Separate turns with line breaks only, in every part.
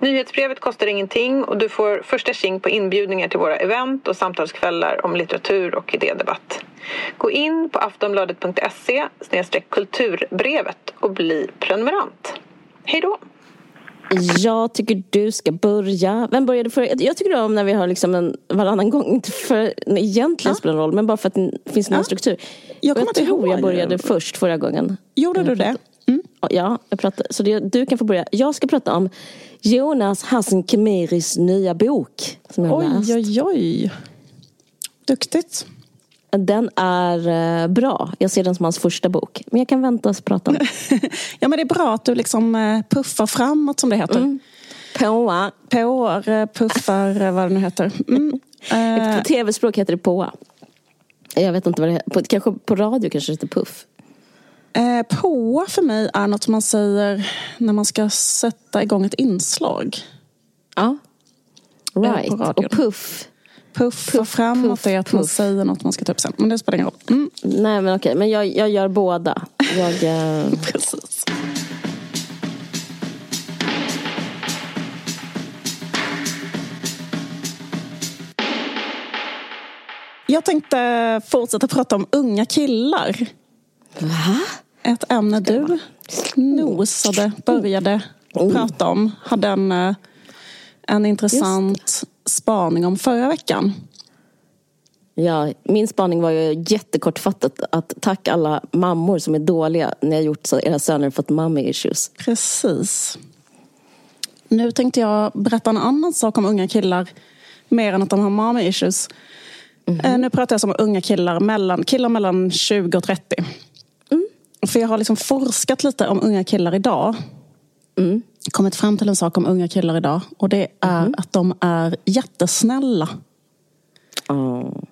Nyhetsbrevet kostar ingenting och du får första tjing på inbjudningar till våra event och samtalskvällar om litteratur och idédebatt. Gå in på aftonbladet.se kulturbrevet och bli prenumerant. Hej då!
Jag tycker du ska börja. Vem började förra? Jag tycker om när vi har liksom en varannan gång. Inte för egentligen ja. spelar roll, men bara för att det finns någon ja. struktur. Jag, jag tror jag började först förra gången.
Gjorde du det?
Mm. Ja, jag pratade, så det, du kan få börja. Jag ska prata om Jonas Hassan Khemiris nya bok. Som jag
oj,
läst.
oj, oj. Duktigt.
Den är eh, bra. Jag ser den som hans första bok. Men jag kan vänta och prata om
Ja men det är bra att du liksom eh, puffar framåt som det heter. Mm.
Påa.
Påar, eh, puffar, vad det nu heter. Mm.
På tv-språk heter det påa. Jag vet inte vad det heter. kanske på radio kanske det heter puff.
Eh, på för mig är något man säger när man ska sätta igång ett inslag.
Ja. Right. Och puff.
Puff, puff framåt puff, är att puff. man säger något man ska ta upp sen. Men det spelar ingen roll. Mm.
Nej men okej, men jag, jag gör båda. Jag, eh...
Precis. Jag tänkte fortsätta prata om unga killar.
Va?
Ett ämne du nosade, började oh. prata om. Hade en, eh, en intressant spaning om förra veckan.
Ja, min spaning var ju jättekortfattat att tack alla mammor som är dåliga. Ni har gjort så att era söner fått mommy issues.
Precis. Nu tänkte jag berätta en annan sak om unga killar. Mer än att de har mommy issues. Mm -hmm. Nu pratar jag om unga killar mellan, killar mellan 20 och 30. För jag har liksom forskat lite om unga killar idag. Mm. Kommit fram till en sak om unga killar idag. Och det är mm. att de är jättesnälla.
Oh.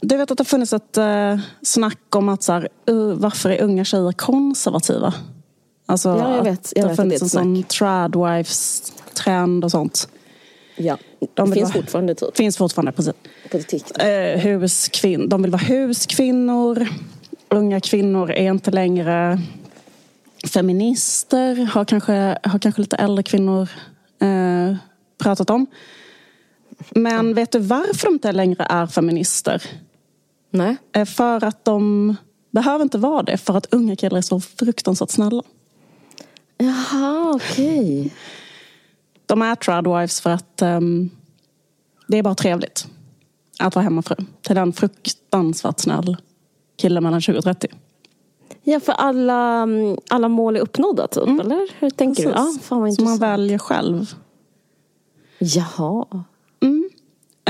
Du vet att det har funnits ett uh, snack om att så här, varför är unga tjejer konservativa?
Alltså, ja, jag vet. Jag
det har funnits en sån tradwives-trend och sånt.
Ja, de finns vara, fortfarande typ.
Finns fortfarande, precis.
På TikTok. Uh,
huskvinn, de vill vara huskvinnor unga kvinnor är inte längre feminister, har kanske, har kanske lite äldre kvinnor eh, pratat om. Men vet du varför de inte längre är feminister?
Nej.
Eh, för att de behöver inte vara det, för att unga killar är så fruktansvärt snälla.
Jaha, okej. Okay.
De är tradwives för att um, det är bara trevligt att vara hemmafru till en fruktansvärt snäll kille mellan 20 och 30.
Ja, för alla, mm, alla mål är uppnådda typ, mm. eller? Hur tänker Precis. du? Ja,
fan vad Som man väljer själv.
Jaha.
Mm.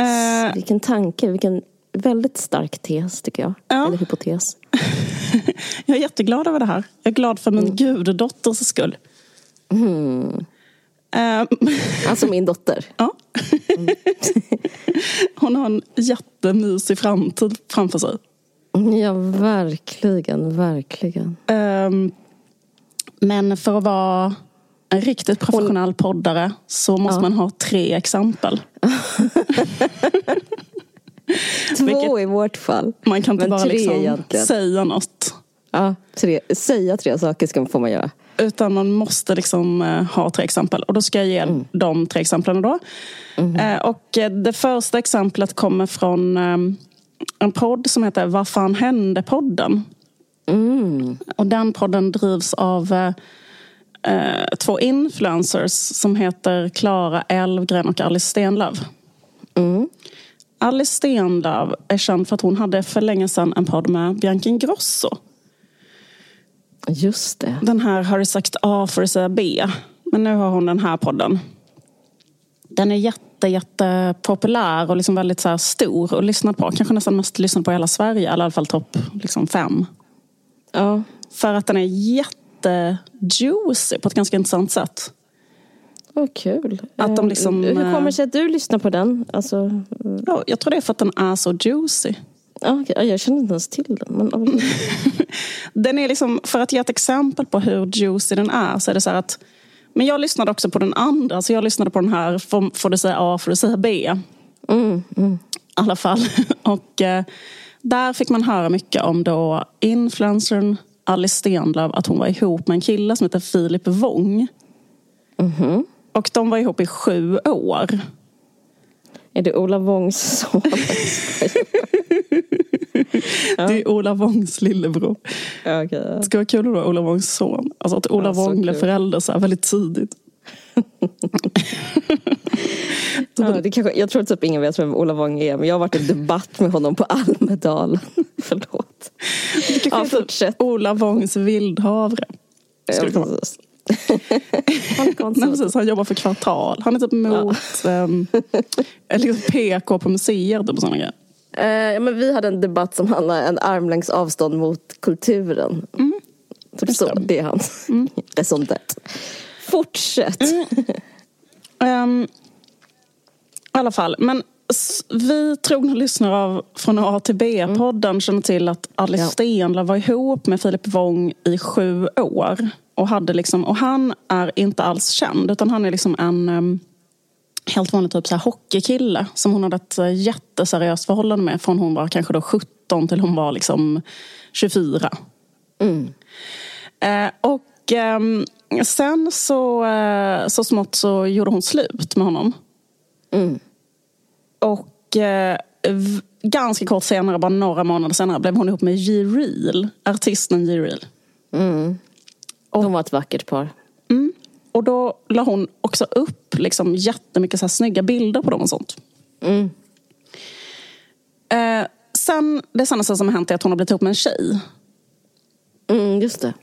Uh, vilken tanke, vilken väldigt stark tes tycker jag. Ja. Eller hypotes.
jag är jätteglad över det här. Jag är glad för min mm. guddotters skull.
Mm. Uh, alltså min dotter?
Ja. Mm. Hon har en jättemysig framtid framför sig.
Ja, verkligen, verkligen. Um,
men för att vara en riktigt professionell poddare så måste ja. man ha tre exempel.
Två Vilket, i vårt fall.
Man kan inte bara liksom säga något.
Ja, tre, säga tre saker ska, får man göra.
Utan man måste liksom uh, ha tre exempel. Och då ska jag ge mm. de tre exemplen då. Mm. Och uh, det första exemplet kommer från um, en podd som heter Vad fan hände-podden.
Mm.
Och den podden drivs av eh, eh, två influencers som heter Klara Elvgren och Alice Stenlöf.
Mm.
Alice Stenlöf är känd för att hon hade för länge sedan en podd med Bianca Ingrosso.
Just det.
Den här Har du sagt A för att säga B. Men nu har hon den här podden. Den är jätte jätte, jättepopulär och liksom väldigt så stor och lyssnad på. Kanske nästan mest lyssnad på i hela Sverige, eller i alla fall topp liksom fem.
Ja.
För att den är jättejuicy på ett ganska intressant sätt.
Vad kul.
Att de liksom,
Hur kommer det sig att du lyssnar på den? Alltså...
Ja, jag tror det är för att den är så juicy.
okay. Jag känner inte ens till den. Men...
den är liksom, för att ge ett exempel på hur juicy den är så är det så här att men jag lyssnade också på den andra. Så jag lyssnade på den här Får, får du säga A, får du säga B?
Mm, mm. I
alla fall. Och eh, där fick man höra mycket om då influencern Alice Stenlöf. Att hon var ihop med en kille som heter Filip Wång.
Mm-hmm.
Och de var ihop i sju år.
Är det Ola Wångs son?
Det är Ola Wångs lillebror.
Ja, okay, ja.
Det ska vara kul att vara Ola Wångs son. Alltså att Ola ja, Wång blev förälder så här väldigt tidigt.
ja, det kanske, jag tror typ ingen vet vem Ola Wång är men jag har varit i debatt med honom på Almedalen. Förlåt.
Ja, fortsätt. Ola Wångs vildhavre.
Ja, precis.
Nej, precis, han jobbar för Kvartal. Han är typ mot ja. um, liksom PK på museer. Typ, och sådana grejer.
Eh, men vi hade en debatt som handlade en armlängds avstånd mot kulturen.
Mm.
Typ så, det är hans mm. raison Fortsätt.
Mm. Um, I alla fall, men vi trogna lyssnare av Från A till B-podden mm. känner till att Alice ja. Stenlöf var ihop med Filip Wång i sju år. Och, hade liksom, och han är inte alls känd utan han är liksom en um, helt vanlig typ så här hockeykille som hon hade ett eh, jätteseriöst förhållande med från hon var kanske då 17 till hon var liksom 24.
Mm.
Eh, och eh, sen så, eh, så smått så gjorde hon slut med honom.
Mm.
Och eh, ganska kort senare, bara några månader senare, blev hon ihop med J-Real, artisten J-Real.
Mm. De var ett vackert par.
Mm. Och då la hon också upp liksom jättemycket så här snygga bilder på dem och sånt.
Mm.
Eh, sen, det senaste som har hänt är att hon har blivit ihop med en tjej.
Mm, just det.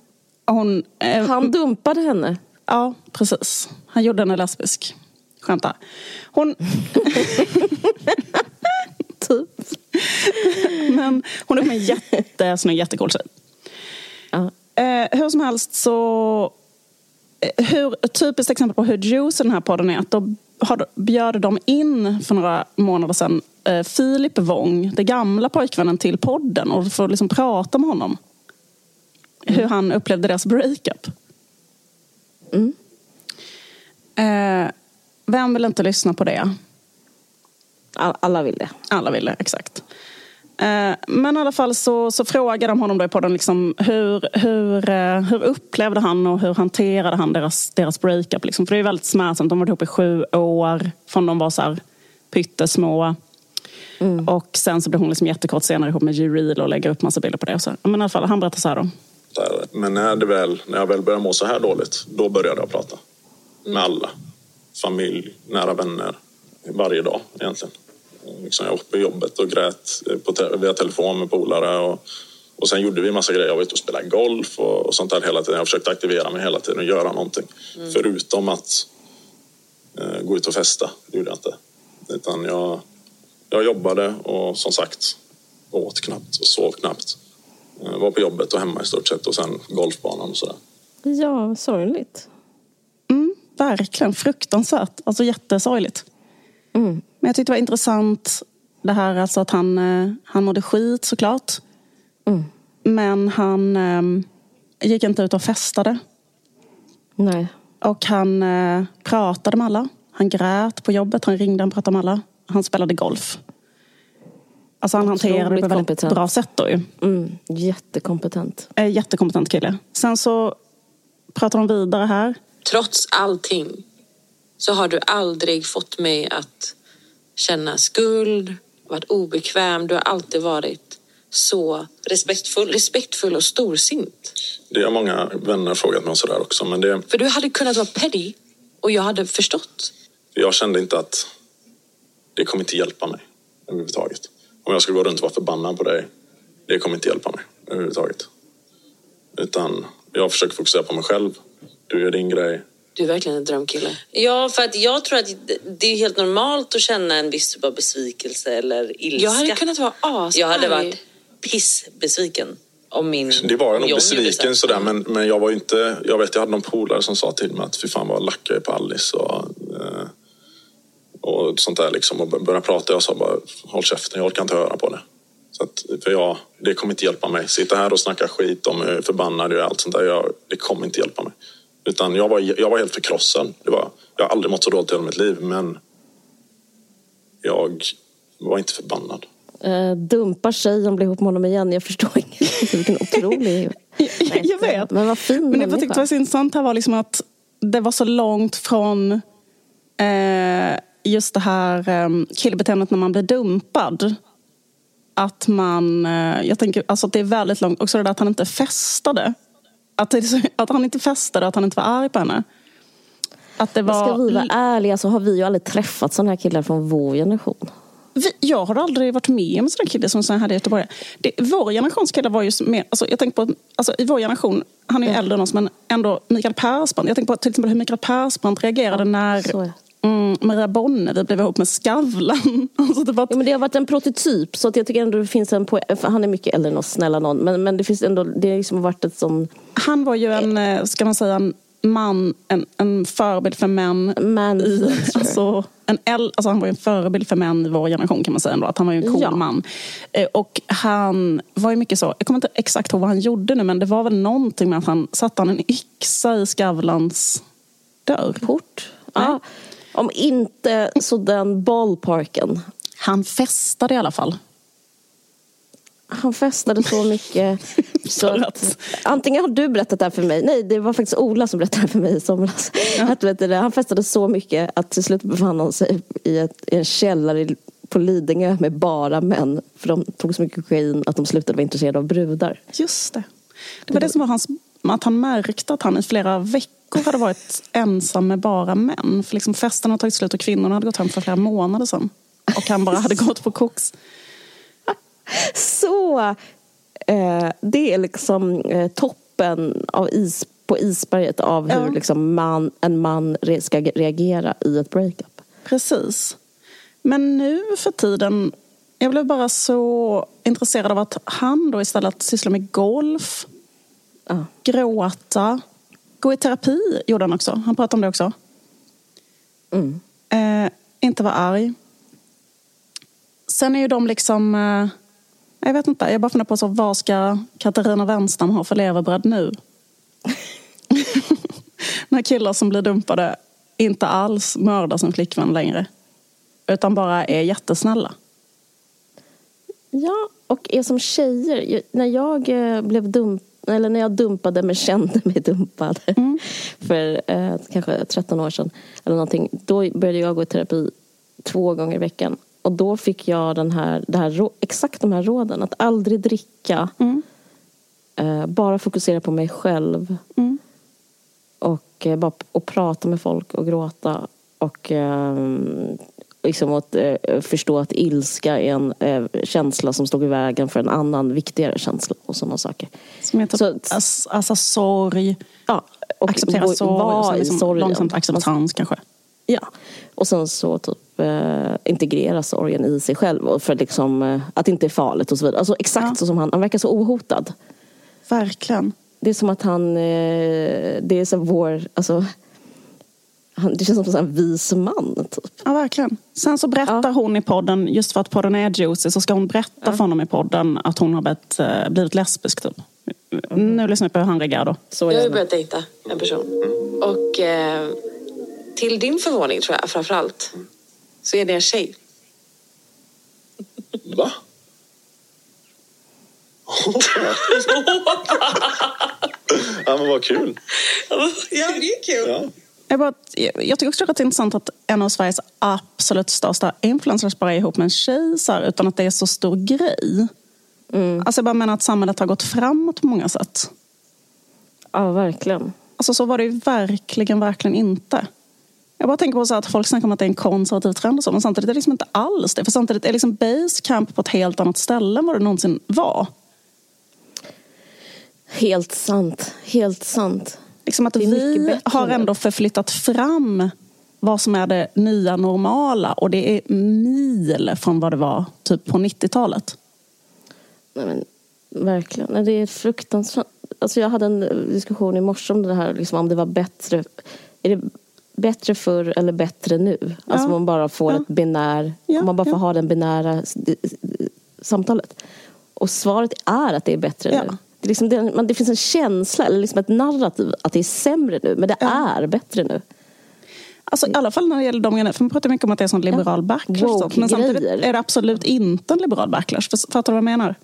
Hon,
eh, Han dumpade henne.
Ja, precis. Han gjorde henne lesbisk. Skämtar. Hon...
typ.
Men hon är med en jättesnygg, jättecool tjej.
Ja.
Eh, hur som helst så hur, ett typiskt exempel på hur juice den här podden är att då har, bjöd de in för några månader sedan eh, Filip Wång, den gamla pojkvännen till podden och får liksom prata med honom. Mm. Hur han upplevde deras breakup.
Mm.
Eh, vem vill inte lyssna på det?
Alla vill det.
Alla vill det, exakt. Eh, men i alla fall så, så frågade de honom då i podden liksom hur, hur, eh, hur upplevde han och hur hanterade han deras, deras breakup? Liksom? För det är väldigt smärtsamt. De har varit ihop i sju år från de var så här pyttesmå. Mm. Och sen så blev hon liksom jättekort senare ihop med G-Reel och lägger upp massa bilder på det. Och så. Men i alla fall, han berättar så här då.
Men när, det väl, när jag väl började må så här dåligt, då började jag prata. Med alla. Familj, nära vänner. Varje dag egentligen. Liksom jag var på jobbet och grät på via telefon med polare. Och, och sen gjorde vi en massa grejer. Jag var ute och spelade golf och, och sånt där hela tiden. Jag försökte aktivera mig hela tiden och göra någonting. Mm. Förutom att eh, gå ut och festa. Det gjorde jag inte. Utan jag, jag jobbade och som sagt åt knappt och sov knappt. Jag var på jobbet och hemma i stort sett och sen golfbanan och sådär.
Ja, sorgligt.
Mm, verkligen fruktansvärt. Alltså jättesorgligt.
Mm.
Men jag tyckte det var intressant det här alltså att han, eh, han mådde skit såklart.
Mm.
Men han eh, gick inte ut och festade.
Nej.
Och han eh, pratade med alla. Han grät på jobbet, han ringde, han pratade med alla. Han spelade golf. Alltså han Otroligt hanterade det på ett väldigt kompetent. bra sätt då ju.
Mm, jättekompetent.
Eh, jättekompetent kille. Sen så pratar de vidare här.
Trots allting så har du aldrig fått mig att känna skuld, varit obekväm. Du har alltid varit så respektfull, respektfull och storsint.
Det har många vänner frågat mig sådär också. Men det...
För du hade kunnat vara petty och jag hade förstått.
Jag kände inte att det kommer inte hjälpa mig överhuvudtaget. Om jag skulle gå runt och vara förbannad på dig, det kommer inte hjälpa mig överhuvudtaget. Utan jag försöker fokusera på mig själv. Du gör din grej.
Du är verkligen en drömkille.
Ja, för att jag tror att det är helt normalt att känna en viss typ av besvikelse eller ilska.
Jag hade kunnat vara asarg.
Jag hade varit pissbesviken. Om min,
det var jag nog besviken sådär men, men jag var inte, jag vet jag hade någon polare som sa till mig att fy fan vad lack jag på Alice och, eh, och sånt där liksom och började prata. Jag sa bara håll käften, jag orkar inte höra på det. Så att, för jag, det kommer inte hjälpa mig. Sitta här och snacka skit om hur förbannad jag är allt sånt där. Jag, det kommer inte hjälpa mig. Utan jag var, jag var helt förkrossad. Det var, jag har aldrig mått så dåligt i hela mitt liv, men jag var inte förbannad.
Uh, dumpar tjejen, blir ihop med honom igen. Jag förstår inte. Vilken otrolig...
jag, jag vet.
Men vad fin
Men det jag tyckte var så intressant här var liksom att det var så långt från eh, just det här eh, killbeteendet när man blir dumpad. Att man, eh, jag tänker alltså att det är väldigt långt, också det där att han inte festade. Att, att han inte festade och att han inte var arg på henne.
Att det var... Ska vi vara ärliga så har vi ju aldrig träffat sådana här killar från vår generation.
Vi, jag har aldrig varit med om en sån kille som hade i Göteborg. Det, vår generations killar var ju mer, alltså jag tänker på, alltså i vår generation, han är ju äldre än oss men ändå Mikael Persbrandt. Jag tänker på till exempel hur Mikael Persbrandt reagerade när mm, Maria Bonnevie blev ihop med Skavlan. Alltså
det, var ja, men det har varit en prototyp så att jag tycker ändå det finns en poäng. Han är mycket äldre än oss, snälla någon. Men, men det finns ändå, det har liksom varit ett sån...
Han var ju en, eh, ska man säga, en man, en, en förebild för män.
Man.
I, alltså, en el, alltså han var en förebild för män i vår generation kan man säga ändå. Att han var en cool ja. man. Eh, och han var ju mycket så, jag kommer inte exakt ihåg vad han gjorde nu men det var väl någonting med att han satte han en yxa i Skavlans dörr.
Port? Ja. Om inte så den ballparken.
Han festade i alla fall
han festade så mycket. så att, antingen har du berättat det här för mig. Nej, det var faktiskt Ola som berättade det här för mig i somras. Ja. Att, vet du, han festade så mycket att till slut befann han sig i, ett, i en källare på Lidingö med bara män. För de tog så mycket kokain att de slutade vara intresserade av brudar.
Just det. Det var det som var hans... Att han märkte att han i flera veckor hade varit ensam med bara män. För liksom festen hade tagit slut och kvinnorna hade gått hem för flera månader sedan. Och han bara hade gått på koks.
Så eh, det är liksom eh, toppen av is, på isberget av hur ja. liksom man, en man ska reagera i ett breakup.
Precis. Men nu för tiden, jag blev bara så intresserad av att han då istället sysslar med golf, ja. gråta, gå i terapi gjorde han också. Han pratade om det också. Mm. Eh, inte vara arg. Sen är ju de liksom eh, jag vet inte, jag bara funderar på så, vad ska Katarina Wenstam ha för levebröd nu? När killar som blir dumpade inte alls mördar sin flickvän längre. Utan bara är jättesnälla.
Ja, och är som tjejer. När jag eh, blev dump eller när jag dumpade men kände mig dumpad mm. för eh, kanske 13 år sedan eller någonting. Då började jag gå i terapi två gånger i veckan och då fick jag den här, det här, exakt de här råden. Att aldrig dricka. Mm. Eh, bara fokusera på mig själv. Mm. Och, eh, bara, och prata med folk och gråta. Och eh, liksom att eh, förstå att ilska är en eh, känsla som står i vägen för en annan viktigare känsla och sådana saker.
Som heter så, ass, alltså sorg, ja, och acceptera sorg, vara liksom, i sorgen. långsamt acceptans kanske.
Ja, och sen så typ eh, integrera sorgen i sig själv och för liksom, eh, att det inte är farligt och så vidare. Alltså exakt ja. så som han, han verkar så ohotad.
Verkligen.
Det är som att han, eh, det är som vår, alltså han, det känns som en vis man. Typ.
Ja, verkligen. Sen så berättar ja. hon i podden, just för att podden är juicy, så ska hon berätta ja. för honom i podden att hon har blivit, eh, blivit lesbisk. Typ. Mm. Nu lyssnar vi på hur han reagerar då.
Så jag har ju börjat dejta en person. Och eh, till din förvåning tror jag framförallt, så är det en tjej.
Va? ja men vad kul.
Ja det är kul. Ja.
Jag, bara, jag tycker också att det är intressant att en av Sveriges absolut största influencers bara är ihop med en tjej här, utan att det är så stor grej. Mm. Alltså jag bara menar att samhället har gått framåt på många sätt.
Ja, verkligen.
Alltså så var det ju verkligen, verkligen inte. Jag bara tänker på så att folk snackar om att det är en konservativ trend och så, men samtidigt är det liksom inte alls det. För samtidigt är liksom basecamp på ett helt annat ställe än vad det någonsin var.
Helt sant. Helt sant.
Liksom att vi har ändå förflyttat fram vad som är det nya normala och det är mil från vad det var typ på 90-talet.
Nej, men, verkligen. Det är fruktansvärt. Alltså jag hade en diskussion i morse om det här, liksom, om det var bättre. Är det bättre förr eller bättre nu. Alltså ja. man bara får ja. ett binär, ja. man bara får ha den binära samtalet. Och svaret är att det är bättre nu. Det, liksom, det, man, det finns en känsla, eller liksom ett narrativ att det är sämre nu. Men det ja. är bättre nu.
Alltså, I alla fall när det gäller de grejerna. För man pratar mycket om att det är en sån liberal ja. backlash. Men samtidigt är det absolut inte en liberal backlash. Fattar du vad jag menar?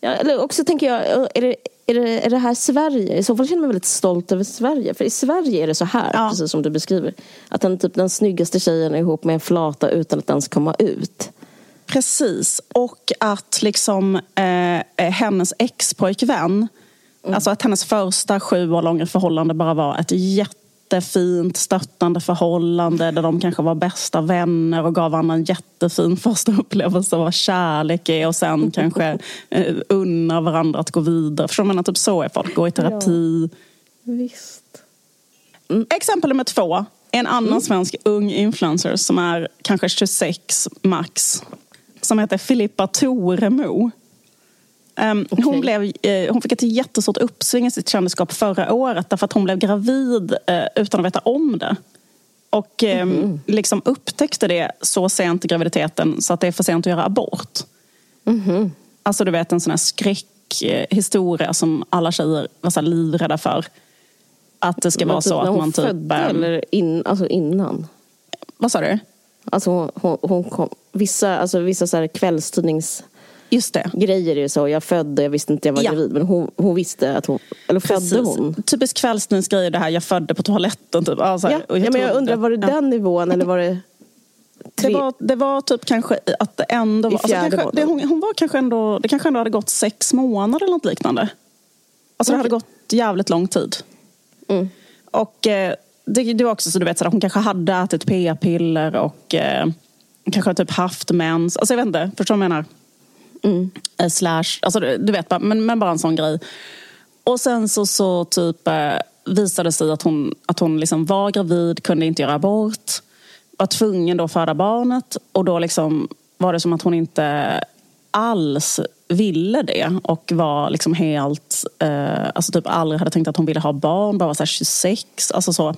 Ja, eller också tänker jag, är det, är, det, är det här Sverige? I så fall känner jag mig väldigt stolt över Sverige. För i Sverige är det så här, ja. precis som du beskriver. Att den, typ, den snyggaste tjejen är ihop med en flata utan att ens komma ut.
Precis. Och att liksom eh, hennes ex-pojkvän, mm. alltså att hennes första sju år långa förhållande bara var ett jätte jättefint stöttande förhållande där de kanske var bästa vänner och gav varandra en jättefin första upplevelse av vad kärlek är och sen kanske eh, unnar varandra att gå vidare. För jag menar, typ så är folk, gå i terapi.
Ja, visst.
Mm. Exempel nummer två. En annan mm. svensk ung influencer som är kanske 26 max. Som heter Filippa Toremo. Um, ehm, okay. hon, blev, uh, hon fick ett jättestort uppsving i sitt kändisskap förra året därför att hon blev gravid uh, utan att veta om det. Och um, mm. liksom upptäckte det så sent i graviditeten så att det är för sent att göra abort. Mm. Alltså du vet en sån här skräckhistoria som alla tjejer var så livrädda för. Att det ska Men vara typ så att man typ... Födde,
um, eller in, alltså innan?
Vad sa du?
Alltså hon, hon, kom, vissa, alltså vissa så här kvällstidnings
Just det.
grejer är så. Jag födde, jag visste inte jag var ja. gravid. Men hon, hon visste att hon, eller Precis. födde hon?
Typiskt kvällstidningsgrejer det här, jag födde på toaletten typ.
Alltså, ja. jag, ja, men jag undrar, var det den nivån eller var det
Tre... Det, var, det var typ kanske att det ändå var... Alltså kanske, det, hon, hon, var kanske ändå... Det kanske ändå hade gått sex månader eller något liknande. Alltså det hade gått jävligt lång tid. Mm. Och eh, det, det var också så du vet, så hon kanske hade ätit p-piller och eh, kanske typ haft mens. Alltså jag vet inte, förstår du vad jag menar? Mm. Eh, slash, alltså du vet, men, men bara en sån grej. Och sen så, så typ eh, visade det sig att hon, att hon liksom var gravid, kunde inte göra abort. Var tvungen då att föda barnet och då liksom var det som att hon inte alls ville det och var liksom helt, eh, alltså typ aldrig hade tänkt att hon ville ha barn, bara var så 26, alltså så.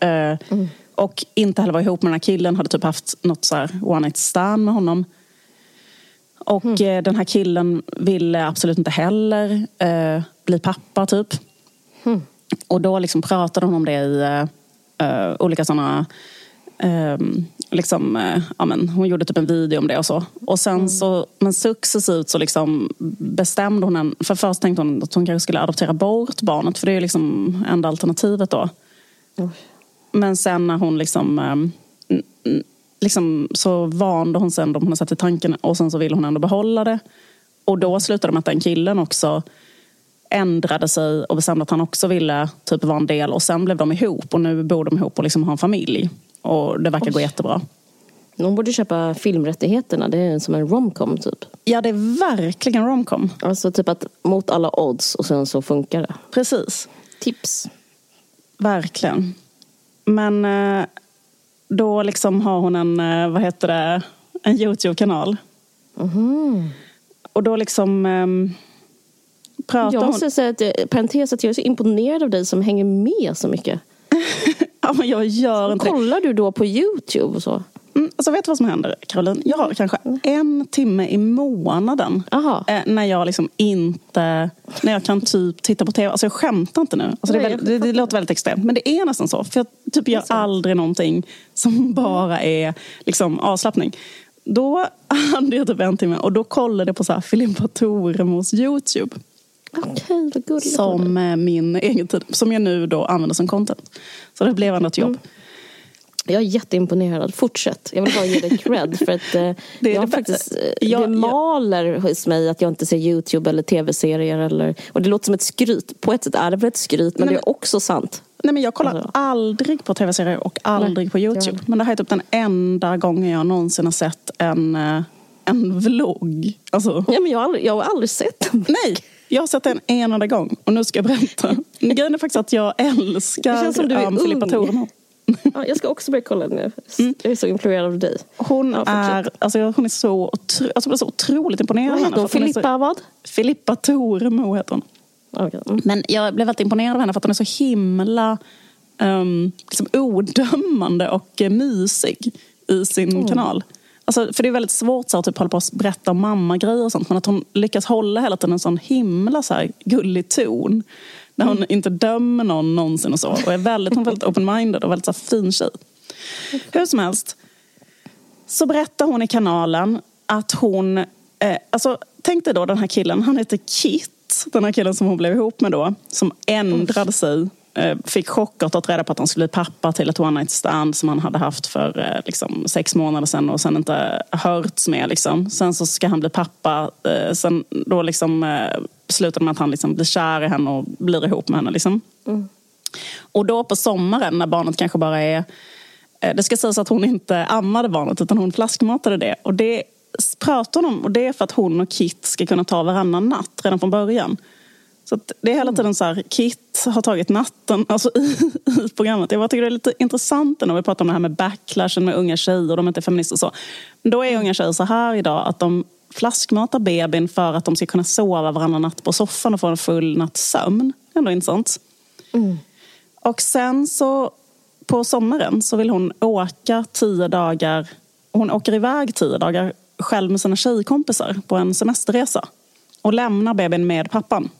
Eh, mm. Och inte heller var ihop med den här killen, hade typ haft något så här one night stand med honom. Och mm. Eh, den här killen ville absolut inte heller eh, bli pappa typ. Mm. Och då liksom pratade hon om det i eh, olika sådana Um, liksom, uh, ja, men, hon gjorde typ en video om det och så. Och sen mm. så, men successivt så liksom bestämde hon en... För först tänkte hon att hon kanske skulle adoptera bort barnet för det är liksom enda alternativet då. Men sen när hon liksom um, liksom, så vande hon sen de hon har satt i tanken och sen så vill hon ändå behålla det. Och då slutade det med att den killen också ändrade sig och bestämde att han också ville typ vara en del och sen blev de ihop och nu bor de ihop och liksom har en familj. Och det verkar Oj. gå jättebra.
Någon borde köpa filmrättigheterna. Det är som en romcom typ.
Ja, det är verkligen romcom.
Alltså typ att mot alla odds och sen så funkar det.
Precis.
Tips.
Verkligen. Men eh, då liksom har hon en, eh, vad heter det, en Youtube-kanal. Mm. Och då liksom um, pratar
Jag måste hon... säga att, eh, parentes, att jag är så imponerad av dig som hänger med så mycket.
ja, men jag gör inte
Kollar du då på Youtube och så?
Mm, alltså vet du vad som händer Caroline? Jag har kanske en timme i månaden eh, när jag liksom inte, när jag kan typ titta på tv. Alltså jag skämtar inte nu. Alltså det, väldigt, det, det, låter väldigt extremt men det är nästan så. För jag typ gör aldrig någonting som bara är liksom avslappning. Då hade jag typ en timme och då kollade jag på så här Filippa Toremos Youtube.
Okej, vad gulligt.
Som eh, min egen tid, som jag nu då använder som content. Så det blev ändå ett jobb. Mm.
Jag är jätteimponerad. Fortsätt. Jag vill bara ge dig cred. För att, eh, det, jag det, faktiskt, eh, jag, det maler hos mig att jag inte ser Youtube eller tv-serier. Eller, och det låter som ett skryt. På ett sätt är det väl ett skryt, men, men det är också sant.
Nej, men jag kollar alltså. aldrig på tv-serier och aldrig nej, på Youtube. Men det här är typ den enda gången jag någonsin har sett en, eh, en vlogg. Alltså.
Ja, men jag, har aldrig, jag har aldrig sett
den. Nej, jag har sett den en enda gång och nu ska jag berätta. Grejen är faktiskt att jag älskar det känns som du är um, Filippa Tormo.
Ja, jag ska också börja kolla nu. Mm. Jag är så influerad av dig.
Hon, ja, är, alltså, hon är så, otro, alltså, så otroligt imponerad.
Vad heter hon? Filippa så, vad?
Filippa Toremo heter hon. Okay. Mm. Men jag blev väldigt imponerad av henne för att hon är så himla um, liksom odömande och uh, mysig i sin mm. kanal. Alltså, för det är väldigt svårt så att typ, hålla på att berätta om mammagrejer och sånt. Men att hon lyckas hålla hela tiden en sån himla så här, gullig ton. När hon mm. inte dömer någon någonsin och så. Och är väldigt, hon är väldigt open-minded och väldigt så här, fin tjej. Hur som helst. Så berättar hon i kanalen att hon... Eh, alltså, tänk dig då den här killen, han heter Kit. Den här killen som hon blev ihop med då. Som ändrade sig fick chock att reda på att han skulle bli pappa till ett one night stand som han hade haft för eh, liksom, sex månader sedan och sen inte hörts med. Liksom. Sen så ska han bli pappa. Eh, sen då liksom, slutar med att han liksom blir kär i henne och blir ihop med henne. Liksom. Mm. Och då på sommaren när barnet kanske bara är... Det ska sägas att hon inte ammade barnet utan hon flaskmatade det. Och det pratar hon om och det är för att hon och Kit ska kunna ta varannan natt redan från början. Så det är hela tiden så här, Kit har tagit natten alltså i, i programmet. Jag tycker det är lite intressant när vi pratar om det här med backlashen med unga tjejer, de är inte feminister och så. Då är unga tjejer så här idag att de flaskmatar bebisen för att de ska kunna sova varannan natt på soffan och få en full natts sömn. Ändå intressant. Mm. Och sen så på sommaren så vill hon åka tio dagar. Hon åker iväg tio dagar själv med sina tjejkompisar på en semesterresa. Och lämnar bebisen med pappan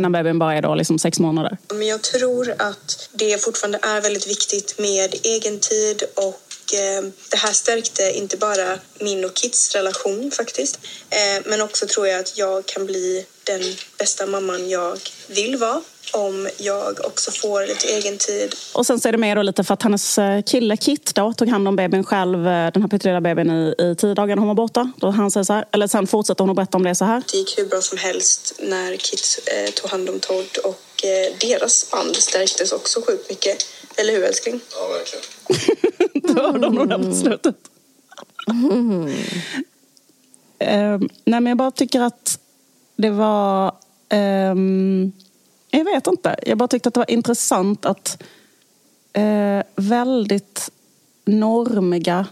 när bebisen bara är då liksom sex månader?
Men jag tror att det fortfarande är väldigt viktigt med egen tid och eh, det här stärkte inte bara min och Kits relation faktiskt. Eh, men också tror jag att jag kan bli den bästa mamman jag vill vara om jag också får lite egen tid.
Och sen så är det mer då lite för att hennes eh, kille Kit då tog hand om bebisen själv, eh, den här pyttelilla bebisen i, i tio dagar när hon var borta. Då han säger så här, eller sen fortsätter hon att berätta om det så här.
Det gick hur bra som helst när Kit eh, tog hand om Todd och eh, deras band stärktes också sjukt mycket. Eller hur älskling?
Ja, verkligen.
då hörde hon det på slutet. Mm. Uh, nej men jag bara tycker att det var um, jag vet inte. Jag bara tyckte att det var intressant att eh, väldigt normiga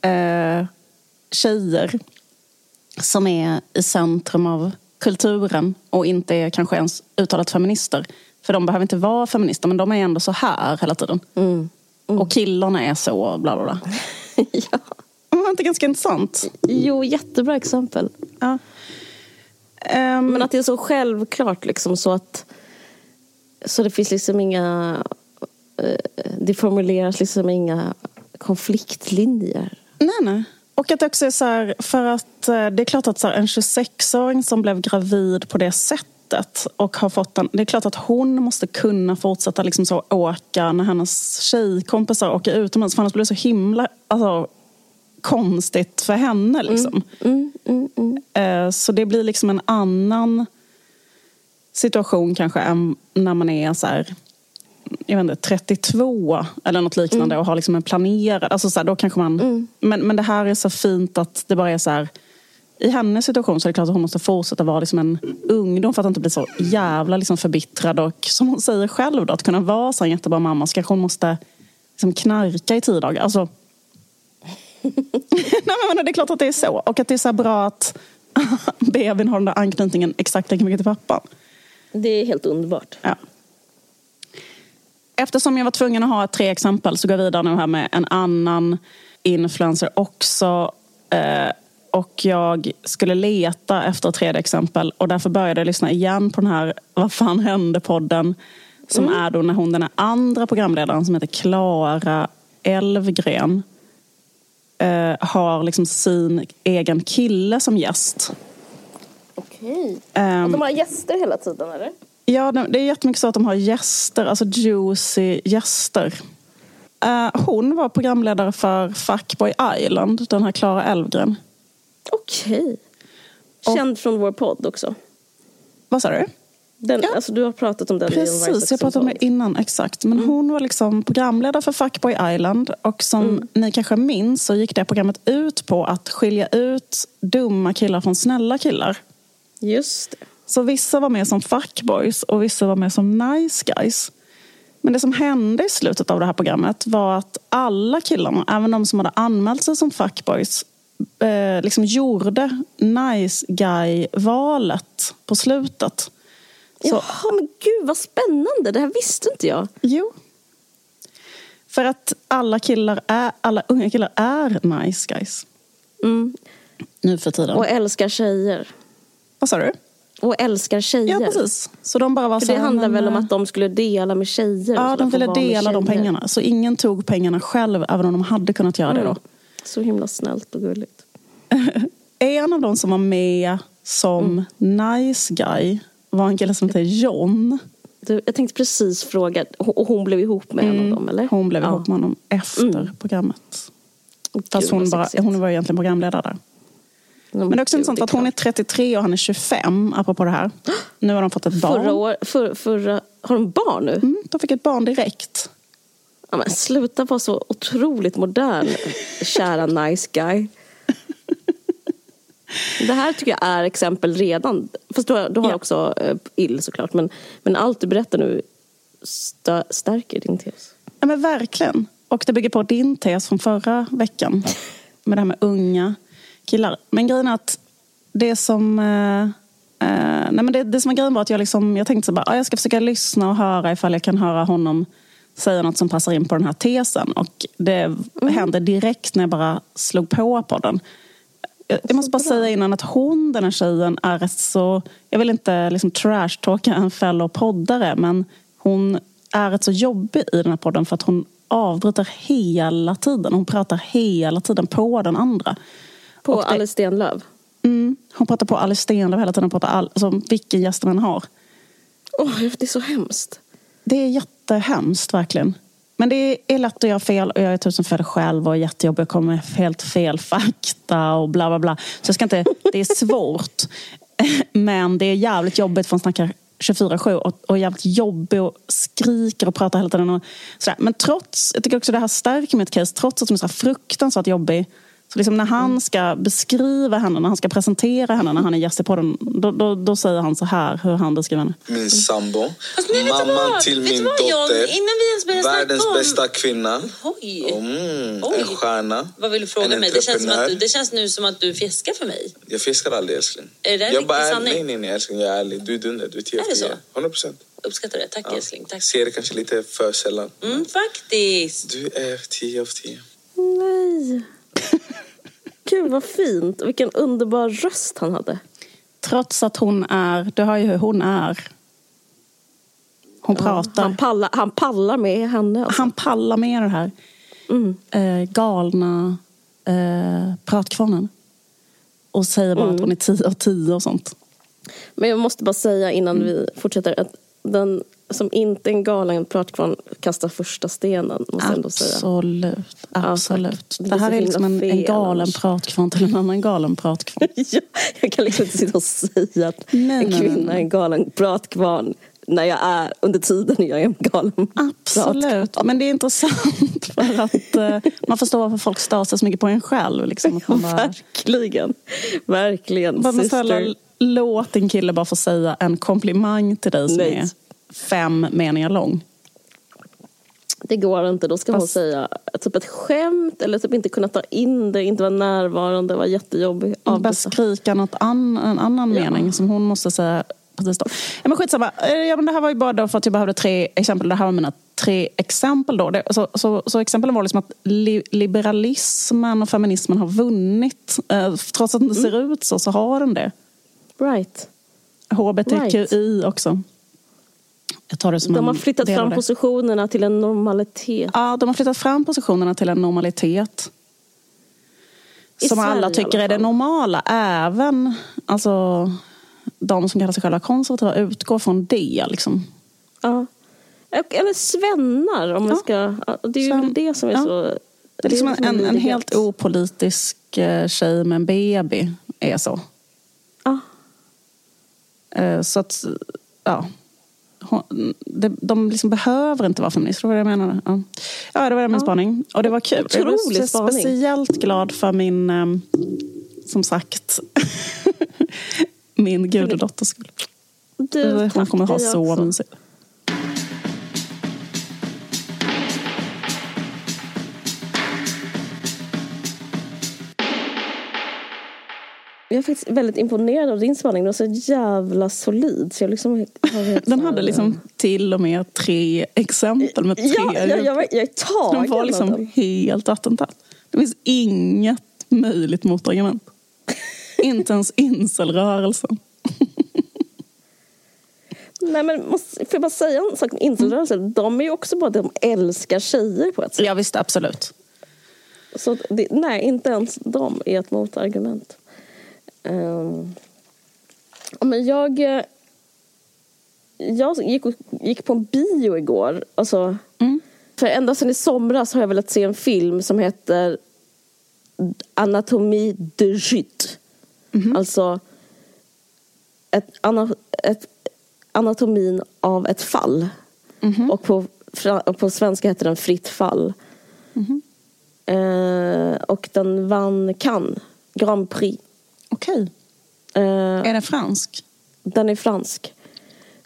eh, tjejer som är i centrum av kulturen och inte är kanske ens uttalat feminister. För de behöver inte vara feminister men de är ändå så här hela tiden. Mm. Mm. Och killarna är så bla bla bla. ja. Var inte ganska intressant?
Jo, jättebra exempel. Ja. Um, men att det är så självklart liksom så att så det finns liksom inga uh, det formuleras liksom inga konfliktlinjer.
Nej, nej. Och att det också är så här, för att uh, det är klart att så här, en 26-åring som blev gravid på det sättet och har fått en, det är klart att hon måste kunna fortsätta liksom så åka när hennes tjejkompisar åker utomlands för annars blir det så himla alltså, konstigt för henne. Liksom. Mm, mm, mm, mm. Så det blir liksom en annan situation kanske än när man är så här, jag vet inte, 32 eller något liknande mm. och har liksom en planerad... Alltså så här, då kanske man, mm. men, men det här är så fint att det bara är så här... I hennes situation så är det klart att hon måste fortsätta vara liksom en ungdom för att inte bli så jävla liksom förbittrad. Och som hon säger själv, då, att kunna vara så en jättebra mamma så kanske hon måste liksom knarka i tio dagar. Alltså, Nej, men det är klart att det är så. Och att det är så bra att bebisen har den där anknytningen exakt lika mycket till pappan.
Det är helt underbart.
Ja. Eftersom jag var tvungen att ha tre exempel så går jag vidare nu här med en annan influencer också. Eh, och jag skulle leta efter ett tredje exempel och därför började jag lyssna igen på den här Vad fan hände-podden. Som mm. är då när hon, den här andra programledaren som heter Klara Elvgren eh, har liksom sin egen kille som gäst.
Okej. Okay. Um, de har gäster hela tiden eller?
Ja, det är jättemycket så att de har gäster, alltså juicy gäster. Uh, hon var programledare för Fuckboy Island, den här Klara Elvgren.
Okej. Okay. Känd Och, från vår podd också.
Vad sa du?
Den, ja. alltså, du har pratat om den
Precis, i jag pratade om det innan. Exakt. Men mm. hon var liksom programledare för Fuckboy Island. Och som mm. ni kanske minns så gick det programmet ut på att skilja ut dumma killar från snälla killar.
Just det.
Så vissa var med som fuckboys och vissa var med som nice guys. Men det som hände i slutet av det här programmet var att alla killarna, även de som hade anmält sig som fuckboys, eh, liksom gjorde nice guy-valet på slutet.
Så, Jaha, men gud vad spännande. Det här visste inte jag.
Jo. För att alla killar är, alla unga killar är nice guys.
Mm.
Nu för tiden.
Och älskar tjejer.
Vad sa du?
Och älskar tjejer.
Ja, precis. Så de bara var
För
så
det handlar väl om att de skulle dela med tjejer?
Ja, de ville dela de pengarna. Så ingen tog pengarna själv, även om de hade kunnat göra det då.
Mm. Så himla snällt och gulligt.
En av de som var med som nice guy var en kille som heter John.
Du, jag tänkte precis fråga, och hon blev ihop med en av dem eller?
Hon blev
Ja.
ihop med honom efter
Mm.
programmet.
Gud,
Fast hon, bara, hon var egentligen programledare där. Men det är också intressant att hon är
klart.
33 och han är 25, apropå det här. Nu har de fått ett barn.
Förra år, för, förra, har de barn nu?
Mm, de fick ett barn direkt.
Ja, men sluta vara så otroligt modern, kära nice guy. Det här tycker jag är exempel redan. Fast du har, du har
Ja.
också eh, ill såklart. Men, men allt du berättar nu stö, stärker din tes.
Ja, men verkligen. Och det bygger på din tes från förra veckan. Med det här med unga killar. Men grejen är att det som... Eh, eh, nej men det, det som var grejen var att jag, liksom, jag tänkte så bara, ah, jag ska försöka lyssna och höra ifall jag kan höra honom säga något som passar in på den här tesen. Och det hände direkt när jag bara slog på på den. Jag, måste bara säga innan att hon, den här tjejen, är så... Jag vill inte liksom trash-talka en fellow poddare, men hon är rätt så jobbig i den här podden för att hon avbryter hela tiden. Hon pratar hela tiden på den andra.
På
det-
Alice Stenlöf.
Mm, hon pratar på Alice Stenlöf hela tiden. Pratar all, alltså, vilken gäst man har.
Åh, det är så hemskt.
Det är jättehemskt verkligen. Men det är lätt att göra fel och jag är tusen fel själv och är jättejobbig och kommer med helt fel fakta och bla bla bla. Så jag ska inte, det är svårt. Men det är jävligt jobbigt för hon snackar 24-7 och, och är jävligt jobbig och skriker och pratar hela tiden. Och sådär. Men trots, jag tycker också det här stärker mitt case, trots att hon är så här fruktansvärt jobbig så liksom när han ska beskriva henne, när han ska presentera henne, när han är gäst i podden, då, då, då säger han så här, hur han beskriver henne.
min sambo,
vet du
mamman
vad?
till min
vad, John?
dotter,
Innan vi ens börjar snacka
världens
om-
bästa kvinna,
Oj.
mm,
Oj.
en stjärna,
Vad vill du fråga mig? Det känns, som att du, det känns nu som att du fjäskar för mig.
Jag fiskar aldrig älskling.
Är det där
jag bara är,
sanning?
Nej, nej, nej älskling, jag är ärlig. Du är dunder, du är 10
Är det så?
100 procent.
Uppskattar det. Tack älskling. Tack.
Ser det kanske lite för sällan.
Mm, faktiskt.
Du är 10 av 10.
Nej. Gud vad fint. Vilken underbar röst han hade.
Trots att hon är, du hör ju hur hon är. Hon pratar.
Han pallar, han pallar med henne. Alltså.
Han pallar med det här
Mm.
eh, galna eh, pratkvarnen. Och säger bara att hon är 10 av 10 och sånt.
Men jag måste bara säga innan
Mm.
vi fortsätter att den som inte en galen pratkvarn kastar första stenen. Måste jag ändå säga.
Absolut. Absolut.
tack. Det
det,
är
här är liksom en, en galen
annars.
pratkvarn till en annan galen pratkvarn.
Ja, jag kan liksom inte sitta och säga att
Nej,
en kvinna
nej.
är en galen pratkvarn när jag är under tiden jag är en galen
Absolut.
pratkvarn.
Men det är intressant för att eh, man förstår varför folk stör sig så mycket på en själv. Liksom, att man bara,
Verkligen. Verkligen.
bara,
sister.
snälla, låt en kille bara få säga en komplimang till dig som
Nej.
är fem meningar lång.
Det går inte. Då ska hon
Fast-
säga typ ett skämt eller typ inte kunna ta in det, inte vara närvarande, vara jättejobbig.
Bara
avbryta.
skrika något an, en annan
Ja.
mening som hon måste säga precis då. Ja, men skitsamma. Eh, Ja, men det här var ju bara för att jag behövde tre exempel. Det här var mina tre exempel då. Det, så, så, så exemplen var liksom att li, liberalismen och feminismen har vunnit. Eh, trots att det inte ser ut så, så har den det.
Right.
HBTQI också. Jag tar det som
De har flyttat fram
det.
positionerna till en normalitet.
Ja, de har flyttat fram positionerna till en normalitet.
I
som
Sverige
alla tycker
alla
är det normala. Även alltså, de som kallar sig själva konservativa utgår från det. Liksom.
Ja. Eller svennar om
Ja.
ska... Det är ju
Sven-
det som är
ja.
så...
Det är liksom
som
en, en helt opolitisk eh, tjej med en baby är så.
Ja.
Eh, Så att, ja. De, liksom behöver inte vara feminister, det var det jag menade. Ja, ja det var min
Ja.
spaning. Och det var kul. jag blev
Otrolig
så
spaning.
speciellt glad för min, eh, som sagt, min gudedotters skull.
Du,
Hon kommer ha så mysigt.
Är faktiskt väldigt imponerad av din spaning. Den var så jävla solid. Så jag liksom
Den hade liksom till och med tre exempel med tre
Ja, jag, jag, jag är
Så
tagen
de var liksom
den.
helt vattentätt. Det finns inget möjligt motargument. Inte ens incelrörelsen.
Nej men måste, får jag bara säga en sak om incelrörelsen? Mm. De är ju också bara de älskar tjejer på ett sätt.
Ja visst, absolut.
Så det, nej, inte ens de är ett motargument. Um, men jag... Jag gick, gick på en bio igår. Alltså, mm. För ända sedan i somras har jag velat se en film som heter Anatomie de Jute. Mm. Alltså ett, ett, anatomin av ett fall. Mm. Och på, på svenska heter den Fritt fall. Mm. Eh, och den vann Cannes Grand Prix.
Okej. Okay. Eh, är den fransk?
Den är fransk.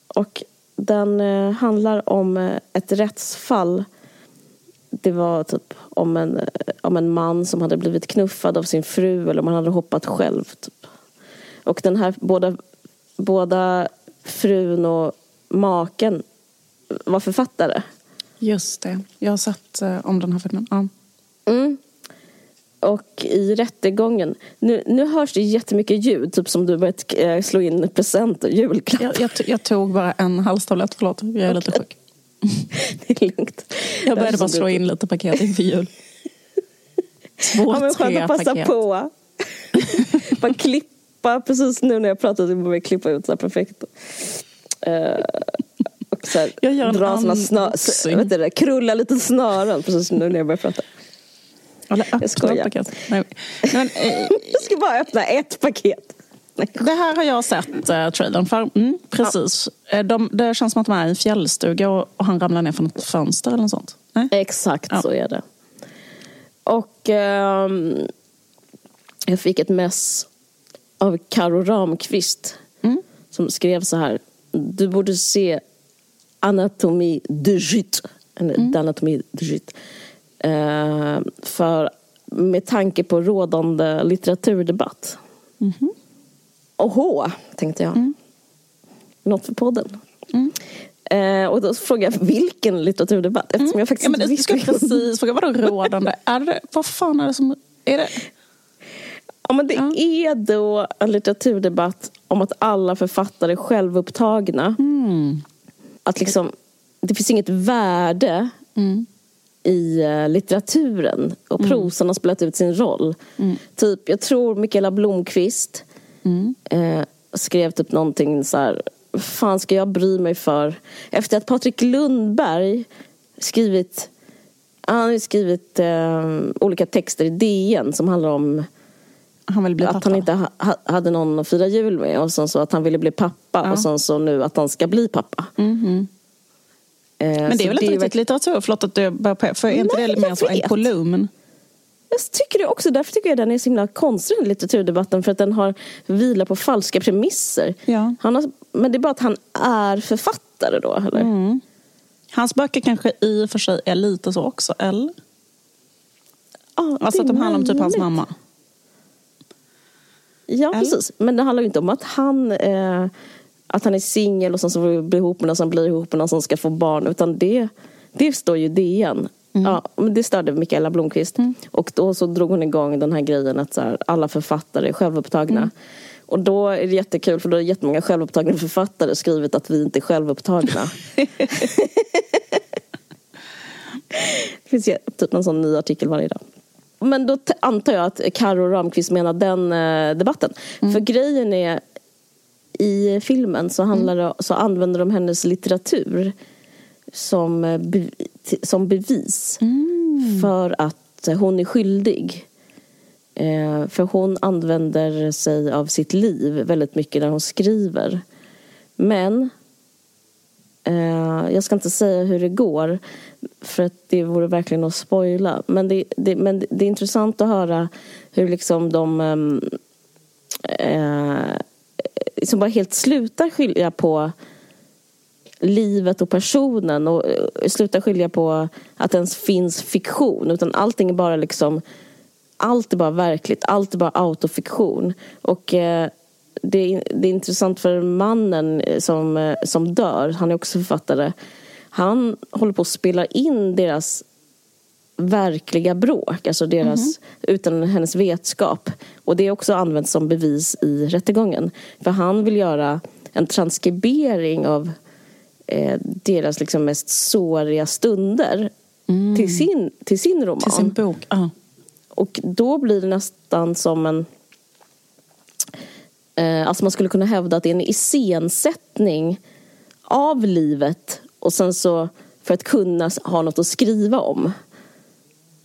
Och den eh, handlar om eh, ett rättsfall. Det var typ om en, om en man som hade blivit knuffad av sin fru eller om han hade hoppat själv. Typ. Och den här, båda, båda frun och maken var författare.
Just det. Jag har sett om den här filmen. Ja.
Mm. Och i rättegången, nu, nu hörs det jättemycket ljud, typ som du börjat eh, slå in present och julklapp.
Jag, jag, jag, tog bara en halstablett, förlåt. Jag är okay. lite sjuk.
det är lugnt.
Jag började bara slå in lite paket inför jul.
Två, ja, men tre att passa paket. på. bara klippa, precis nu när jag pratar så börjar jag klippa ut så här perfekt. Uh, och så här,
jag gör en dra såna
snö, vet du, krulla lite snören precis nu när jag börjar prata.
Eller öppna jag skojar. paket. Nej. Men,
eh, jag ska bara öppna ett paket.
Det här har jag sett uh, trailern för. Mm, precis. Ja. Eh, de, det känns som att de är i en fjällstuga och, och han ramlar ner från ett fönster eller något sånt.
Nej? Exakt ja. så är det. Och um, jag fick ett mess av Karo Ramqvist mm. som skrev så här. Du borde se Anatomi de Jute. Mm. Anatomi de Jute. Uh, för med tanke på rådande litteraturdebatt. Mm -hmm. Oho, tänkte jag. Mm. Något för podden. Mm. Eh, och då frågade jag vilken litteraturdebatt eftersom mm. jag faktiskt
ja, men inte visste. precis fråga vadå rådande? är det, vad fan är det som... Är det?
Ja, men det ja. är då en litteraturdebatt om att alla författare är självupptagna. Mm. Att liksom, det finns inget värde mm. I uh, litteraturen och mm. prosan har spelat ut sin roll. Mm. Typ, jag tror Mikaela Blomqvist Mm. Eh, skrev typ någonting så här, fan ska jag bry mig för? Efter att Patrik Lundberg skrivit, han har skrivit eh, olika texter i DN som handlar om
han
att
pappa.
han inte ha, hade någon att fira jul med och sen så att han ville bli pappa ja. och sen så nu att han ska bli pappa.
Mm. Eh, Men det är väl inte riktigt litteratur? Förlåt att du börjar på. För är inte Nej, det mer så en kolumn?
Jag tycker det också. Därför tycker jag den är så himla konstig, den litteraturdebatten. För att den har vilar på falska premisser. Ja. Han har, men det är bara att han är författare då, eller? Mm.
Hans böcker kanske i och för sig är lite så också, eller?
Ja,
alltså att de handlar om typ hans mamma.
Ja, eller? precis. Men det handlar ju inte om att han, eh, att han är singel och sen så blir ihop med någon som blir ihop med någon som ska få barn. Utan det, det står ju DN. Mm. Ja, men det störde Mikaela Blomqvist. Mm. Och då så drog hon igång den här grejen att så här, alla författare är självupptagna. Mm. Och då är det jättekul för då har jättemånga självupptagna författare skrivit att vi inte är självupptagna. det finns typ en sån ny artikel varje dag. Men då antar jag att Karo Ramqvist menar den eh, debatten. Mm. För grejen är i filmen så, handlar det, så använder de hennes litteratur som, eh, som bevis mm. för att hon är skyldig. Eh, för hon använder sig av sitt liv väldigt mycket när hon skriver. Men eh, jag ska inte säga hur det går för att det vore verkligen att spoila. Men det, det, men det är intressant att höra hur liksom de eh, Eh, som bara helt slutar skilja på livet och personen och eh, slutar skilja på att det ens finns fiktion. Utan allting är bara liksom allt är bara verkligt, allt är bara autofiktion. Och eh, det, är, det är intressant för mannen eh, som, som dör, han är också författare. Han håller på att spela in deras verkliga bråk, alltså deras, mm. utan hennes vetskap. Och det är också använt som bevis i rättegången. För han vill göra en transkribering av eh, deras liksom mest såriga stunder mm. till, sin, till sin roman.
Till sin bok, uh.
Och då blir det nästan som en... Eh, alltså man skulle kunna hävda att det är en iscensättning av livet och sen så för att kunna ha något att skriva om.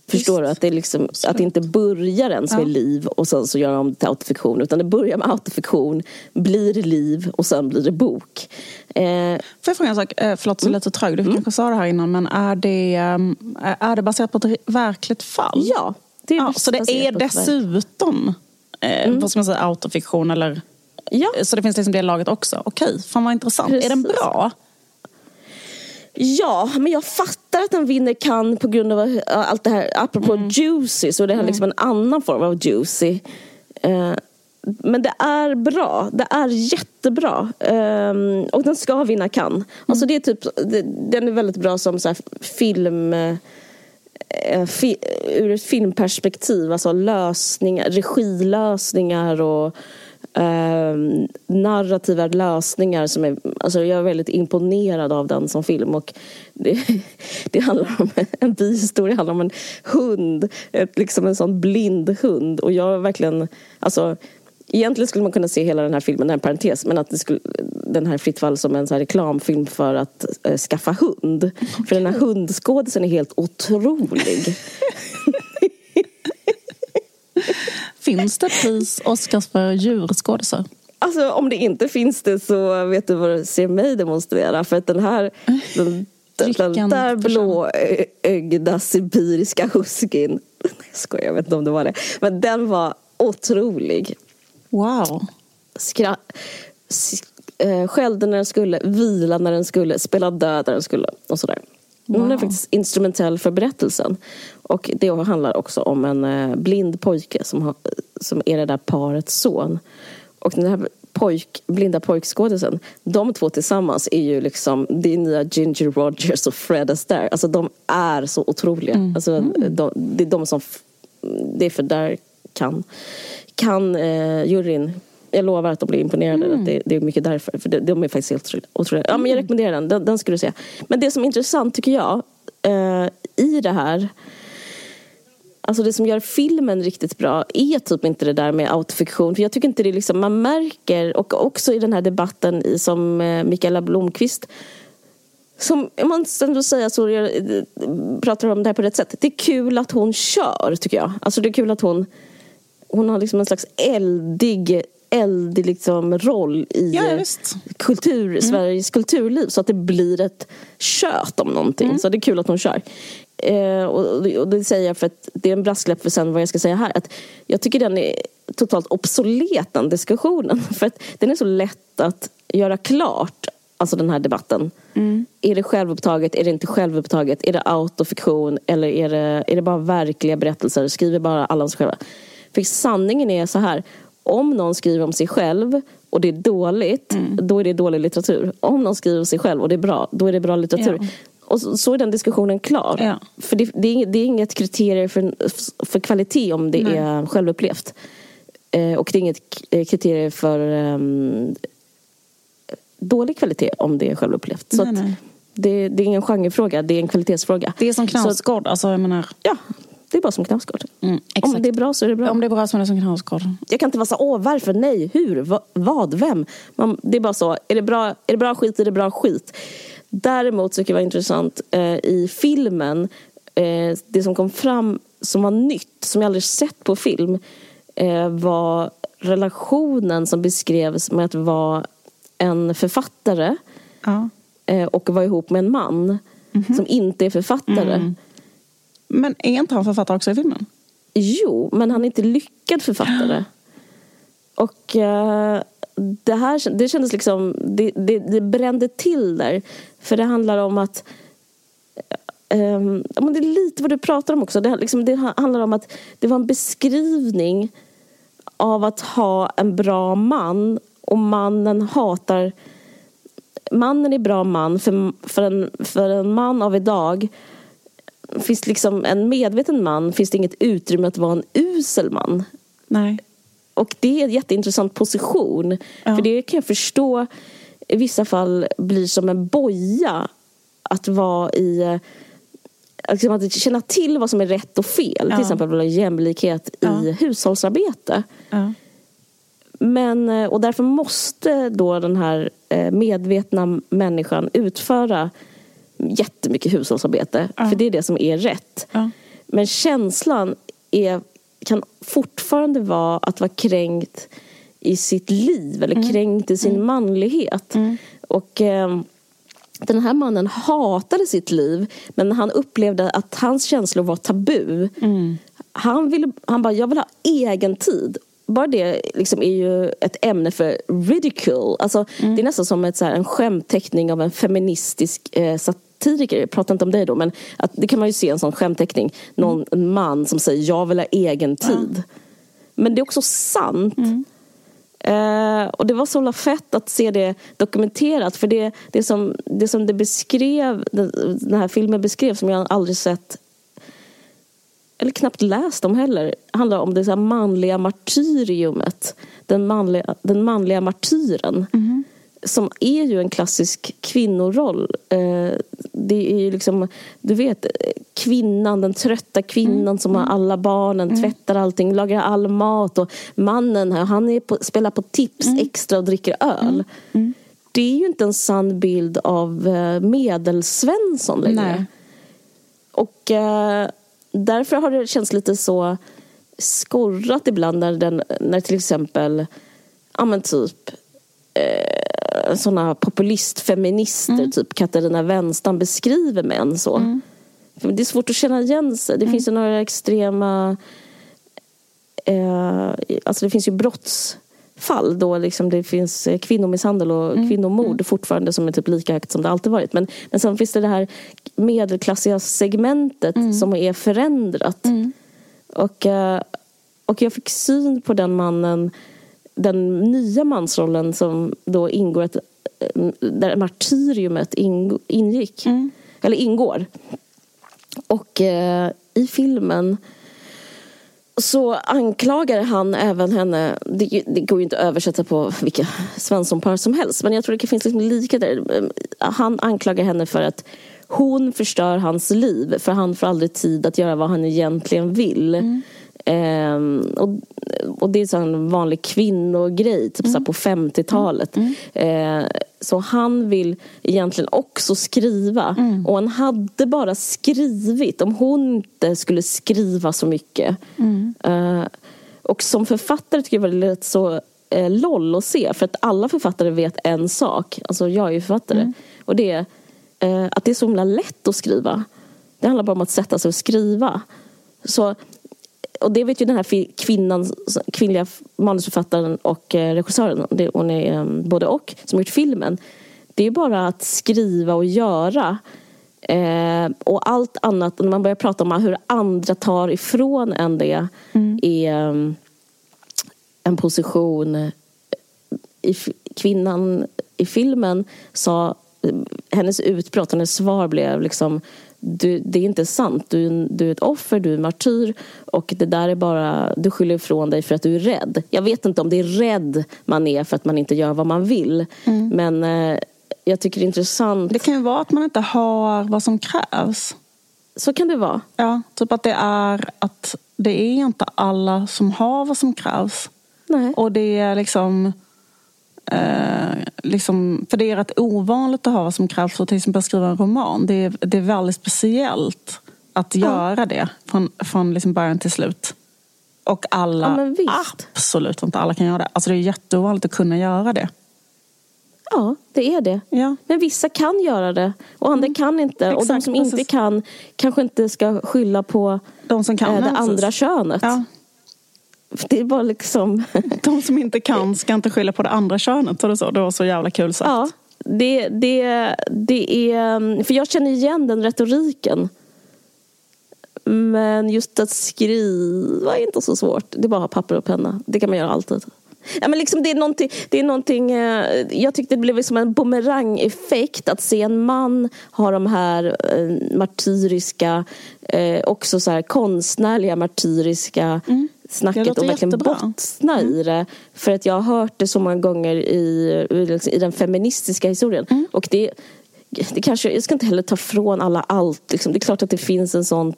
Förstår du? Att det, liksom, att det inte börjar ens med ja. liv och sen så gör de till autofiktion. Utan det börjar med autofiktion, blir liv och sen blir det bok.
Eh, Får jag fråga en sak? Eh, förlåt, så mm. lite trög. Du mm. kanske sa det här innan. Men är det, ehm, är det baserat på ett verkligt fall?
Ja. Det är
ja så det är dessutom eh, mm. vad ska man säga, autofiktion? Eller, ja. Så det finns liksom det laget också. Okej, fan vad intressant. Precis. Är den bra?
Ja, men jag fattar att den vinner kan på grund av allt det här. Apropå mm. Juicy, så det är liksom en annan form av Juicy. Uh, men det är bra. Det är jättebra. Um, och den ska vinna Cannes. Mm. Alltså det är typ, det, den är väldigt bra som så film... Uh, fi, ur ett filmperspektiv. Alltså lösningar, regilösningar och eh, narrativa lösningar. Som är, alltså jag är väldigt imponerad av den som film. Och det, det handlar om en bihistoria, handlar om en hund. Ett, liksom en sån blind hund. Och jag verkligen, alltså Egentligen skulle man kunna se hela den här filmen, en parentes, men att det skulle, den här Fritt fall som en så reklamfilm för att äh, skaffa hund. Okay. För den här hundskådisen är helt otrolig.
Finns det pris Oscars för djurskådisar?
Alltså om det inte finns det så vet du vad du ser mig demonstrera. För att den här, den, den, den där blåögda sibiriska huskyn. Jag skojar, jag vet inte om det var det. Men den var otrolig.
Wow.
Skra äh, skällde när den skulle, vila när den skulle, spela död när den skulle och sådär. Wow. Hon är faktiskt instrumentell för berättelsen. Och det handlar också om en eh, blind pojke som, har, som är det där parets son. Och den här pojk, blinda pojkskådisen, de två tillsammans är ju liksom, det är nya Ginger Rogers och Fred Astaire. Alltså de är så otroliga. Mm. Alltså, mm. de, det är de som, det är för där kan, kan eh, juryn jag lovar att de blir imponerade. Mm. Att det, det, är mycket därför. För de, de är faktiskt helt otroliga. Ja, men jag mm. rekommenderar den. den. Den ska du se. Men det som är intressant tycker jag eh, i det här Alltså det som gör filmen riktigt bra är typ inte det där med autofiktion. För jag tycker inte det liksom, man märker, och också i den här debatten i, som eh, Mikaela Blomqvist som man ändå säger så, jag eh, pratar om det här på rätt sätt. Det är kul att hon kör, tycker jag. Alltså det är kul att hon hon har liksom en slags eldig eldig liksom roll i
ja,
kultur, mm. Sveriges kulturliv så att det blir ett kött om någonting. Mm. Så det är kul att hon kör. Eh, och, och, det säger jag för att det är en brasklapp för sen vad jag ska säga här. Att jag tycker den är totalt obsolet den diskussionen. För att den är så lätt att göra klart, alltså den här debatten. Mm. Är det självupptaget, är det inte självupptaget? Är det autofiktion eller är det, är det bara verkliga berättelser? Skriver bara alla om sig själva? För sanningen är så här, om någon skriver om sig själv och det är dåligt, mm. då är det dålig litteratur. Om någon skriver om sig själv och det är bra, då är det bra litteratur. Ja. Och så, så, är den diskussionen klar. Ja. För det, det, är, det är inget kriterium för, för kvalitet om det nej. är självupplevt. Eh, och det är inget eh, kriterium för um, dålig kvalitet om det är självupplevt. Så nej, nej. Det, det, är ingen genrefråga, det är en kvalitetsfråga.
Det är som Knausgård, alltså jag menar...
Ja, det är bara som Knausgård. Mm, Om det är bra så är det bra.
Om det är bra så är det som Knausgård.
Jag kan inte vara så, åh varför, nej, hur, Va, vad, vem? Man, det är bara så, är det, bra, är det bra skit, är det bra skit. Däremot tycker jag det var intressant eh, i filmen, eh, det som kom fram som var nytt, som jag aldrig sett på film, eh, var relationen som beskrevs med att vara en författare ja. Eh, och vara ihop med en man mm -hmm. som inte är författare. Mm.
Men är inte han författare också i filmen?
Jo, men han är inte lyckad författare. Och uh, det här det kändes liksom, det, det, det brände till där. För det handlar om att um, det är lite vad du pratar om också. Det, liksom, det handlar om att det var en beskrivning av att ha en bra man och mannen hatar Mannen är bra man för, för, en, för en man av idag finns liksom en medveten man finns det inget utrymme att vara en usel man.
Nej.
Och det är en jätteintressant position.
Ja.
För det kan jag förstå i vissa fall blir som en boja att vara i liksom att känna till vad som är rätt och fel.
Ja.
Till exempel jämlikhet
Ja.
i hushållsarbete.
Ja.
Men, eh, och därför måste då den här eh, medvetna människan utföra jättemycket hushållsarbete.
Ja.
För det är det som är rätt.
Ja.
Men känslan är, kan fortfarande vara att vara kränkt i sitt liv eller
Mm.
kränkt i sin manlighet. Och eh, den här mannen hatade sitt liv men han upplevde att hans känslor var tabu. Han, ville, han bara, jag vill ha egen tid. Bara det liksom är ju ett ämne för ridicule. Alltså, Det är nästan som ett, så här, en skämtteckning av en feministisk eh, satiriker. Jag pratar inte om dig då, men att, det kan man ju se en sån skämtteckning. Någon en man som säger jag vill ha egen tid. Men det är också sant. Eh, och det var så fett att se det dokumenterat för det, det, som, det som det beskrev, den, här filmen beskrev som jag aldrig sett eller knappt läst om heller handlar om det så här manliga martyriumet. Den manliga, den manliga martyren. Som är ju en klassisk kvinnoroll. Eh, det är ju liksom, du vet, kvinnan, den trötta kvinnan som har alla barnen, tvättar allting, lagar all mat. Och mannen, han är på, spelar på tips extra och dricker öl. Det är ju inte en sann bild av eh, medelsvensson längre.
Nej.
Och eh, därför har det känts lite så skorrat ibland när, den, när till exempel ja men typ eh, såna populistfeminister typ Katarina Wenstam beskriver män så. För det är svårt att känna igen sig. Det finns ju några extrema eh, alltså det finns ju brottsfall då liksom det finns eh, kvinnomisshandel och kvinnomord fortfarande som är typ lika högt som det alltid varit. Men, men sen finns det det här medelklassiga segmentet som är förändrat. Och, eh, och jag fick syn på den mannen, den nya mansrollen som då ingår ett, eh, där martyriumet ing, ingick. Eller ingår. Och eh, i filmen så anklagar han även henne, det, det går ju inte att översätta på vilka Svenssonpar som helst, men jag tror det finns liksom lika där. Han anklagar henne för att hon förstör hans liv för han får aldrig tid att göra vad han egentligen vill. Ehm, och, och det är så en vanlig kvinnogrej, typ så här på 50-talet. Ehm, så han vill egentligen också skriva. Och han hade bara skrivit om hon inte skulle skriva så mycket. Ehm, och som författare tycker jag det var lite så eh, loll att se. För att alla författare vet en sak. Alltså jag är ju författare. Och det är eh, att det är så himla lätt att skriva. Det handlar bara om att sätta sig och skriva. Så, och det vet ju den här kvinnan, kvinnliga manusförfattaren och eh, regissören. Det, hon är eh, både och, som gjort filmen. Det är bara att skriva och göra. Eh, och allt annat, när man börjar prata om hur andra tar ifrån en det är eh, en position i, f- kvinnan i filmen sa hennes utbrott, hennes svar blev liksom du, det är inte sant, du, du är ett offer, du är martyr och det där är bara, du skyller ifrån dig för att du är rädd. Jag vet inte om det är rädd man är för att man inte gör vad man vill. Men eh, jag tycker det är intressant.
Det kan ju vara att man inte har vad som krävs.
Så kan det vara.
Ja, typ att det är att det är inte alla som har vad som krävs.
Nej.
Och det är liksom, eh, liksom... För det är rätt ovanligt att ha vad som krävs för att till exempel skriva en roman. Det är, det är väldigt speciellt att göra det från, från liksom början till slut. Och alla,
Ja,
absolut inte alla kan göra det. Alltså det är jätteovanligt att kunna göra det.
Ja, det är det.
Ja.
Men vissa kan göra det och andra kan inte. och de
Exakt,
som inte kan kanske inte ska skylla på
De som kan.
eh, det
nej, precis.
andra könet.
Ja.
Det är bara liksom...
De som inte kan ska inte skylla på det andra könet. Så det, så. det var så jävla kul sagt.
ja, det, det, det är... För jag känner igen den retoriken. Men just att skriva är inte så svårt. Det är bara att ha papper och penna. Det kan man göra alltid. Ja, men liksom det är någonting, det är någonting eh, jag tyckte det blev som en bumerangeffekt att se en man ha de här eh, martyriska, eh, också så här konstnärliga martyriska mm. Snacket och verkligen jättebra. bottna mm. i det. För att jag har hört det så många gånger i, liksom, i den feministiska historien. Mm. Och det, det kanske, jag ska inte heller ta från alla allt. Liksom. Det är klart att det finns en sån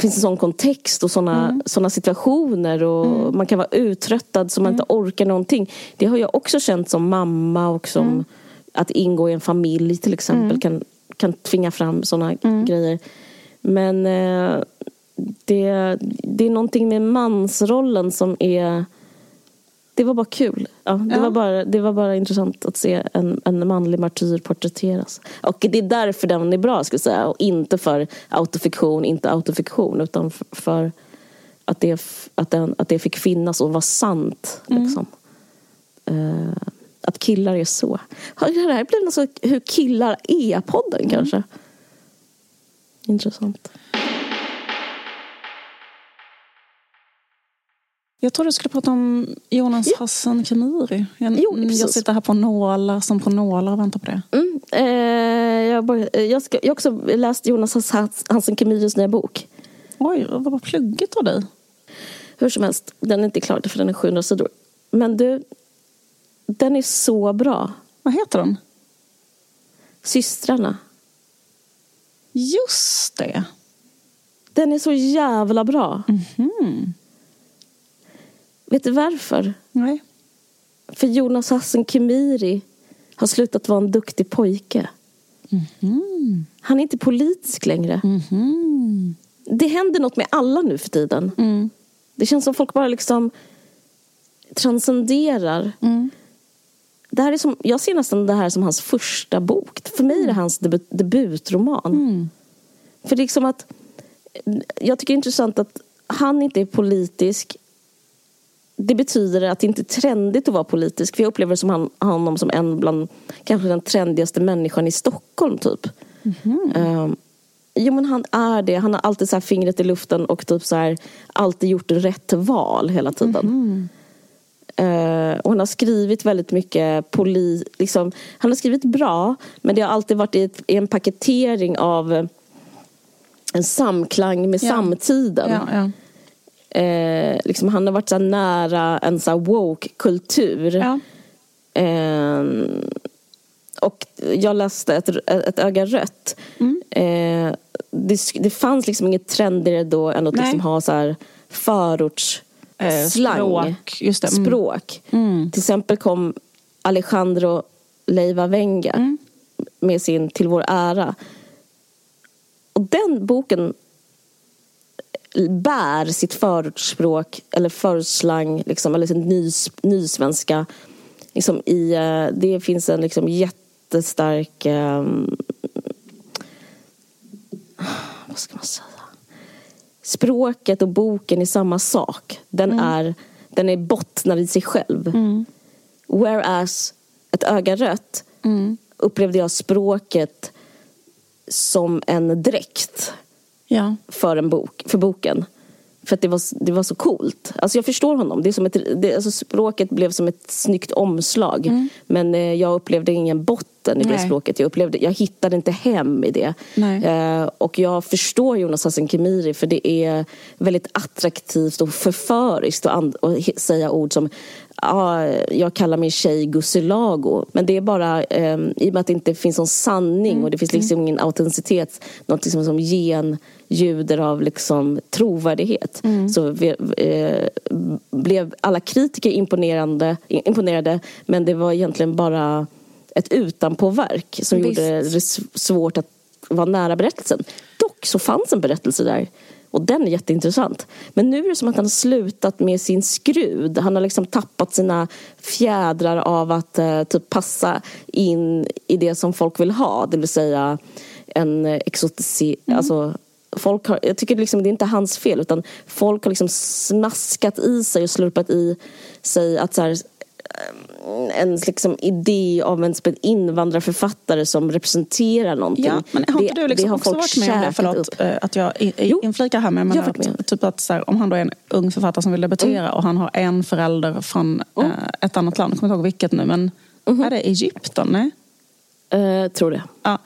finns en sån kontext och såna, mm. såna situationer och mm. man kan vara uttröttad så man inte mm. orkar någonting. Det har jag också känt som mamma och som mm. att ingå i en familj till exempel mm. kan, kan tvinga fram såna grejer. Men eh, det, det är någonting med mansrollen som är det var bara kul. Ja, det, ja. Var bara, det var bara intressant att se en, en manlig martyr porträtteras. Och det är därför den är bra, skulle jag säga. Och inte för autofiktion, inte autofiktion. Utan för att det, att, den, att det fick finnas och vara sant. Mm. Liksom. Uh, att killar är så. Det här blir något hur killar är-podden mm. kanske. Intressant.
Jag tror du skulle prata om Jonas ja. Hassan Khemiri. Jag, jo, jag sitter här på nålar som på nålar och väntar på det.
Mm, eh, jag, började, jag, ska, jag har också läst Jonas Hassan Khemiris nya bok.
Oj, vad var pluggigt av dig.
Hur som helst, den är inte klar för den är 700 sidor. Men du, den är så bra.
Vad heter den?
Systrarna.
Just det.
Den är så jävla bra.
Mm -hmm.
Vet du varför?
Nej.
För Jonas Hassan Khemiri har slutat vara en duktig pojke.
Mm-hmm.
Han är inte politisk längre.
Mm-hmm.
Det händer något med alla nu för tiden.
Mm.
Det känns som folk bara liksom transcenderar.
Mm.
Det här är som, jag ser nästan det här som hans första bok. För mig är det mm. hans debut, debutroman.
Mm.
För liksom att jag tycker det är intressant att han inte är politisk det betyder att det inte är trendigt att vara politisk. För jag upplever som han, honom som en bland kanske den trendigaste människan i Stockholm typ.
Mm.
Um, jo men han är det. Han har alltid så fingret i luften och typ så här, alltid gjort rätt val hela tiden.
Mm.
Uh, och han har skrivit väldigt mycket poli, liksom, Han har skrivit bra men det har alltid varit i, ett, i en paketering av en samklang med
ja.
samtiden.
Ja, ja.
Eh, liksom, han har varit så nära en så woke-kultur.
Ja.
Eh, och jag läste ett, ett öga rött.
Mm.
Eh, det, det fanns liksom inget trendigare då än att liksom ha så här förorts
eh, språk. Just det.
Mm. språk.
Mm.
Till exempel kom Alejandro Leiva Venga
mm.
med sin Till vår ära. Och den boken bär sitt förortsspråk eller förortsslang liksom, eller sin nys, nysvenska. Liksom i, eh, det finns en liksom jättestark... Um, vad ska man säga? Språket och boken är samma sak. Den, mm. är, den är bottnad i sig själv.
Mm.
Whereas ett öga rött
mm.
upplevde jag språket som en dräkt
ja.
för, en bok, för boken. För att det var, det var så coolt. Alltså jag förstår honom. Det är som ett, det, alltså språket blev som ett snyggt omslag.
Mm.
Men eh, jag upplevde ingen botten i Nej. det språket. Jag, upplevde, jag hittade inte hem i det.
Eh,
och jag förstår Jonas Hassan Khemiri för det är väldigt attraktivt och förföriskt att, säga ord som ah, jag kallar min tjej Gussilago. Men det är bara eh, i och med att det inte finns någon sanning mm. och det finns liksom mm. ingen autenticitet. Något liksom som genljuder av liksom trovärdighet.
Mm.
Så vi, eh, blev alla kritiker imponerande, imponerade men det var egentligen bara ett utanpåverk som Visst. gjorde det svårt att vara nära berättelsen. Dock så fanns en berättelse där och den är jätteintressant. Men nu är det som att han har slutat med sin skrud. Han har liksom tappat sina fjädrar av att eh, typ passa in i det som folk vill ha. Det vill säga en exotici... Mm. Alltså, folk har, jag tycker liksom, det är inte hans fel utan folk har liksom smaskat i sig och slurpat i sig att så här, en liksom idé av en invandrarförfattare som representerar någonting.
Ja, men har inte du liksom också varit med om det? Förlåt upp. Eh, att jag inflikar här. Men jag menar att, typ att så här, om han då är en ung författare som vill debutera mm. och han har en förälder från mm. äh, ett annat land, jag kommer inte ihåg vilket nu, men mm. är det Egypten? Nej?
Uh, tror det.
Ja.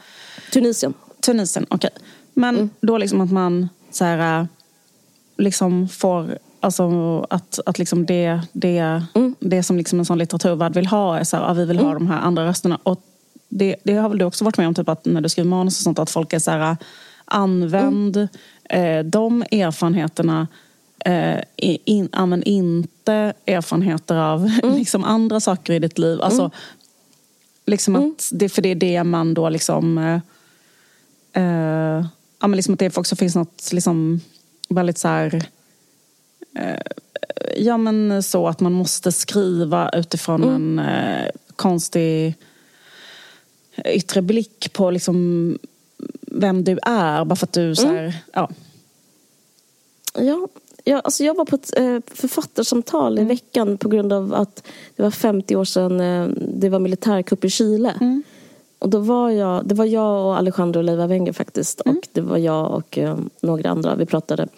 Tunisien.
Tunisien, okej. Okay. Men mm. då liksom att man så här, liksom får Alltså att, att liksom det, det, mm. det som liksom en sån litteraturvärld vill ha är så här, ja, vi vill ha mm. de här andra rösterna. Och det, det har väl du också varit med om, typ att när du skriver manus och sånt, att folk är så här, använd mm. eh, de erfarenheterna eh, in, använd inte erfarenheter av mm. liksom andra saker i ditt liv. Alltså, mm. liksom att mm. det, för det är det man då liksom... Eh, ja, men liksom att det också finns något liksom väldigt så här Eh, ja men så att man måste skriva utifrån mm. en eh, konstig yttre blick på liksom vem du är. Bara för att du så här, mm. ja.
Ja, jag, alltså jag var på ett eh, författarsamtal i mm. veckan på grund av att det var 50 år sedan eh, det var militärkupp i Chile. Mm. Och då var jag, det var jag och Alejandro Leiva Wenger faktiskt. Mm. Och det var jag och eh, några andra. Vi pratade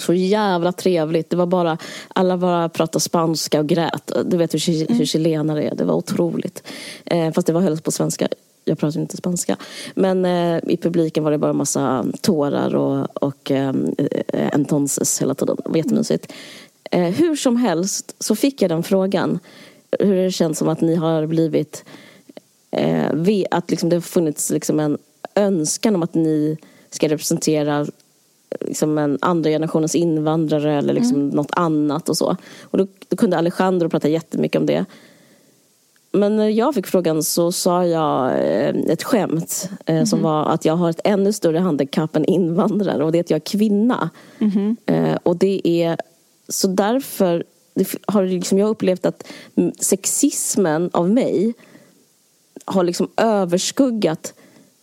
så jävla trevligt. Det var bara, alla bara pratade spanska och grät. Du vet hur, hur mm. chilenare är. Det var otroligt. Eh, fast det var hölls på svenska. Jag pratar inte spanska. Men eh, i publiken var det bara en massa tårar och, och eh, entonces hela tiden. Det var jättemysigt. Eh, hur som helst så fick jag den frågan. Hur det känns som att ni har blivit... Eh, att liksom det har funnits liksom en önskan om att ni ska representera liksom en andra generationens invandrare eller liksom mm. något annat och så. Och då, då kunde Alejandro prata jättemycket om det. Men när jag fick frågan så sa jag eh, ett skämt mm. som var att jag har ett ännu större handikapp än invandrare och det är att jag är kvinna. Mm. Och det är så därför har liksom jag upplevt att sexismen av mig har liksom överskuggat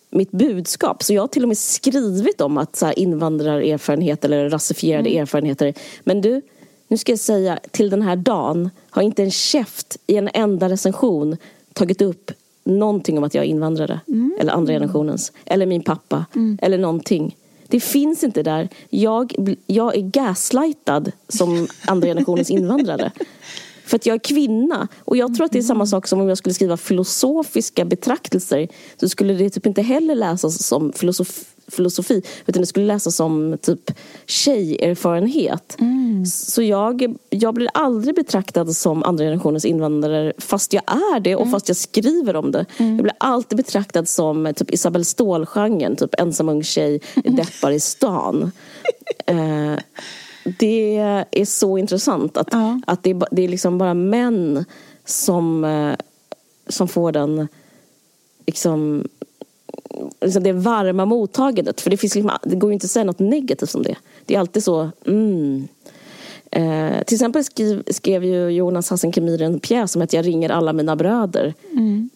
mitt budskap. Så jag har till och med skrivit om att så här, invandrarerfarenhet eller rasifierade mm. erfarenheter. Men du, nu ska jag säga till den här dagen har inte en käft i en enda recension tagit upp någonting om att jag är invandrare. Mm. Eller andra generationens. Eller min pappa. Mm. Eller någonting. Det finns inte där. Jag, jag är gaslightad som andra generationens invandrare. För att jag är kvinna. Och jag tror att det är samma sak som om jag skulle skriva filosofiska betraktelser. Så skulle det typ inte heller läsas som filosofi filosofi utan det skulle läsas som typ tjejerfarenhet. Mm. Så jag, jag blir aldrig betraktad som andra generationens invandrare fast jag är det och mm. fast jag skriver om det. Mm. Jag blir alltid betraktad som typ Isabelle Ståhl-genren, typ ensam ung tjej, mm. deppar i stan. eh, det är så intressant att, ja. att det, är, det är liksom bara män som, eh, som får den liksom, liksom det varma mottagandet. För det, finns liksom, det går ju inte att säga något negativt om det. Det är alltid så, mm. Eh, till exempel skrev, skrev ju Jonas Hassan Khemiri en pjäs som heter Jag ringer alla mina bröder. Mm.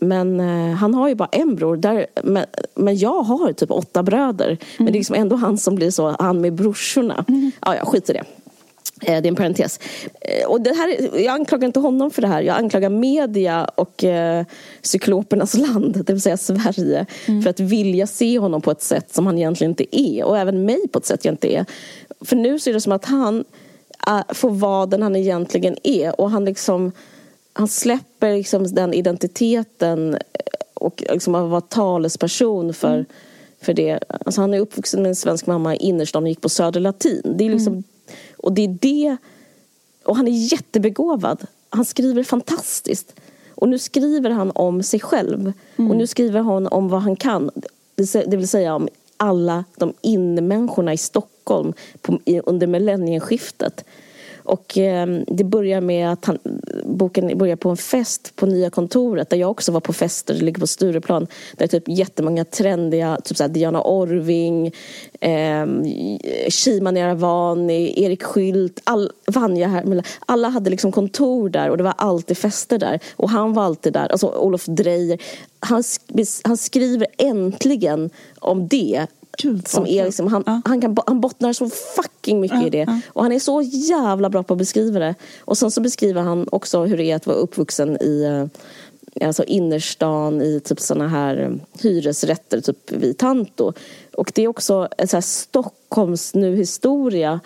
Men eh, han har ju bara en bror. Där, men, men jag har typ åtta bröder. Mm. Men det är liksom ändå han som blir så, han med brorsorna. Mm. Ja, ja, skit i det. Eh, det är en parentes. Eh, och det här, jag anklagar inte honom för det här. Jag anklagar media och eh, cyklopernas land, det vill säga Sverige, mm. för att vilja se honom på ett sätt som han egentligen inte är. Och även mig på ett sätt jag inte är. För nu ser det som att han äh, får vara den han egentligen är. Och han liksom han släpper liksom den identiteten eh, och liksom att vara talesperson för, mm. för det. Alltså han är uppvuxen med en svensk mamma i innerstan och gick på Söder Latin. Det är liksom, mm. Och det är det... Och han är jättebegåvad. Han skriver fantastiskt. Och nu skriver han om sig själv. Mm. Och nu skriver han om vad han kan. Det vill säga om alla de innemänniskorna i Stockholm på, under millennieskiftet. Och eh, det börjar med att han, boken börjar på en fest på nya kontoret där jag också var på fester, det ligger på Stureplan. Där typ jättemånga trendiga, typ såhär Diana Orving, eh, Shima Niravani, Erik Skylt, all, Vanja här. Alla hade liksom kontor där och det var alltid fester där. Och han var alltid där, alltså Olof Dreyer. Han, han skriver äntligen om det
Gud,
som är liksom, han, ja. han, kan, han bottnar så fucking mycket ja, i det. Ja. Och han är så jävla bra på att beskriva det. Och sen så beskriver han också hur det är att vara uppvuxen i eh, alltså innerstan i typ såna här eh, hyresrätter, typ vid Tanto. Och det är också en så här Stockholms nu-historia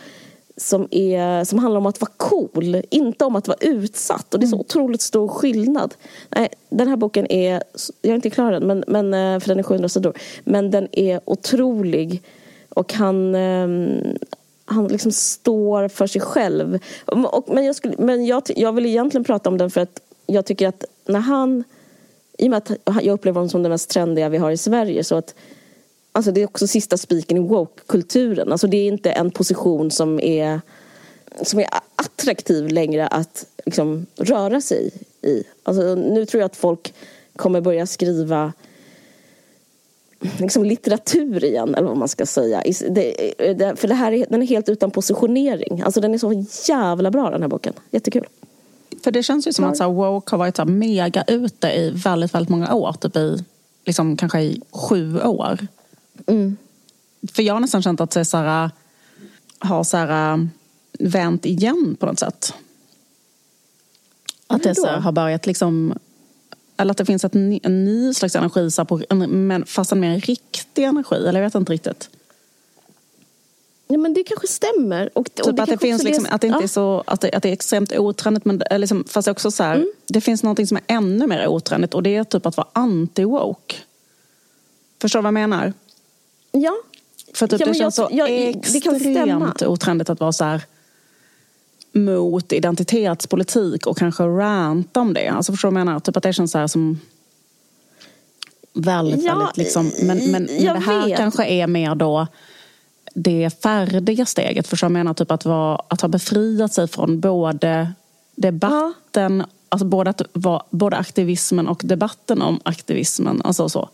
som, är, som handlar om att vara cool, inte om att vara utsatt. Och det är så mm. otroligt stor skillnad. Nej, den här boken är, jag är inte klar än, men, men, eh, för den är 700 sidor. Men den är otrolig. Och han, ehm, han liksom står för sig själv. Och, men jag, skulle, men jag, jag vill egentligen prata om den för att jag tycker att när han... I och med att jag upplever honom som den mest trendiga vi har i Sverige så att Alltså det är också sista spiken i woke-kulturen. Alltså det är inte en position som är, som är attraktiv längre att liksom röra sig i. Alltså nu tror jag att folk kommer börja skriva liksom litteratur igen, eller vad man ska säga. Det, det, för det här är, den är helt utan positionering. Alltså den är så jävla bra den här boken. Jättekul.
För det känns ju som att så här, woke har varit så mega ute i väldigt, väldigt många år. Typ i, liksom, kanske i sju år. Mm. För jag har nästan känt att Cesara har så här, vänt igen på något sätt. Att det har börjat liksom... Eller att det finns ett, en ny slags energi, så på, men fast en mer riktig energi. Eller jag vet inte riktigt.
Ja, men det kanske stämmer. Och,
typ och det att, det finns liksom, att det inte ja. är så, att det, att det är extremt otrendigt. Men liksom, fast också så här, mm. det finns något som är ännu mer otrendigt och det är typ att vara anti-woke. Förstår du vad jag menar?
Ja.
För typ, ja, det känns jag, så jag, extremt otrendigt att vara så här mot identitetspolitik och kanske ranta om det. Alltså förstår du vad jag menar? Typ att det känns så här som väldigt, ja, väldigt liksom. Men, men, det här vet. kanske är mer då det färdiga steget. Förstår du vad jag menar? Typ att, vara, att ha befriat sig från både debatten, ja. alltså både, att vara, både aktivismen och debatten om aktivismen. Alltså så.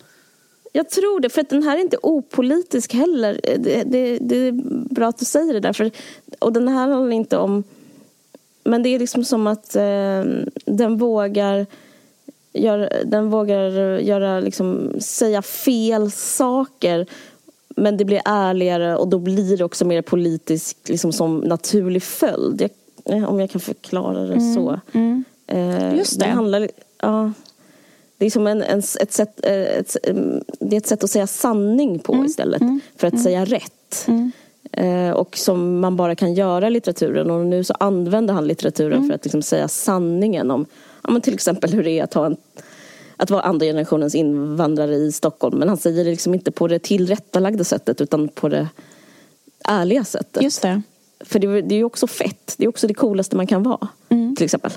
Jag tror det, för att den här är inte opolitisk heller. Det, det, det är bra att du säger det där. För, och den här handlar inte om... Men det är liksom som att eh, den vågar gör, den vågar göra, liksom, säga fel saker men det blir ärligare och då blir det också mer politiskt liksom, som naturlig följd. Jag, om jag kan förklara det mm. så. Mm.
Eh, Just det. det
handlar, ja, det är, som en, en, ett sätt, eh, ett, det är ett sätt att säga sanning på mm. istället mm. för att mm. säga rätt. Mm. Eh, och som man bara kan göra i litteraturen. Och nu så använder han litteraturen mm. för att liksom säga sanningen om ja, men till exempel hur det är att, ha en, att vara andra generationens invandrare i Stockholm. Men han säger det liksom inte på det tillrättalagda sättet utan på det ärliga sättet.
Just det.
För det, det är ju också fett. Det är också det coolaste man kan vara. Mm. Till exempel.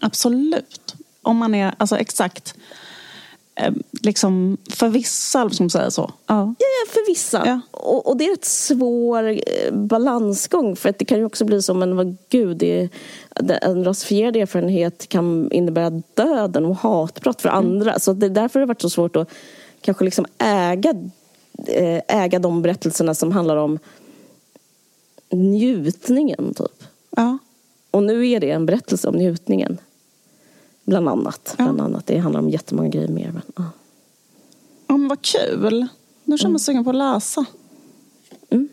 absolut om man är, alltså exakt eh, liksom för vissa, som säger så.
Ja, ja för vissa. Ja. Och, och, det är ett svår eh, balansgång för att det kan ju också bli som en, vad gud, det, en rasifierad erfarenhet kan innebära döden och hatbrott för mm. andra. Så det är därför det har varit så svårt att kanske liksom äga, eh, äga de berättelserna som handlar om njutningen, typ.
Ja.
Och nu är det en berättelse om njutningen. Bland annat. Ja. Bland annat. Det handlar om jättemånga grejer mer. Men, ja.
ja, men vad kul. Nu känner man mm. sugen på att läsa. Mm.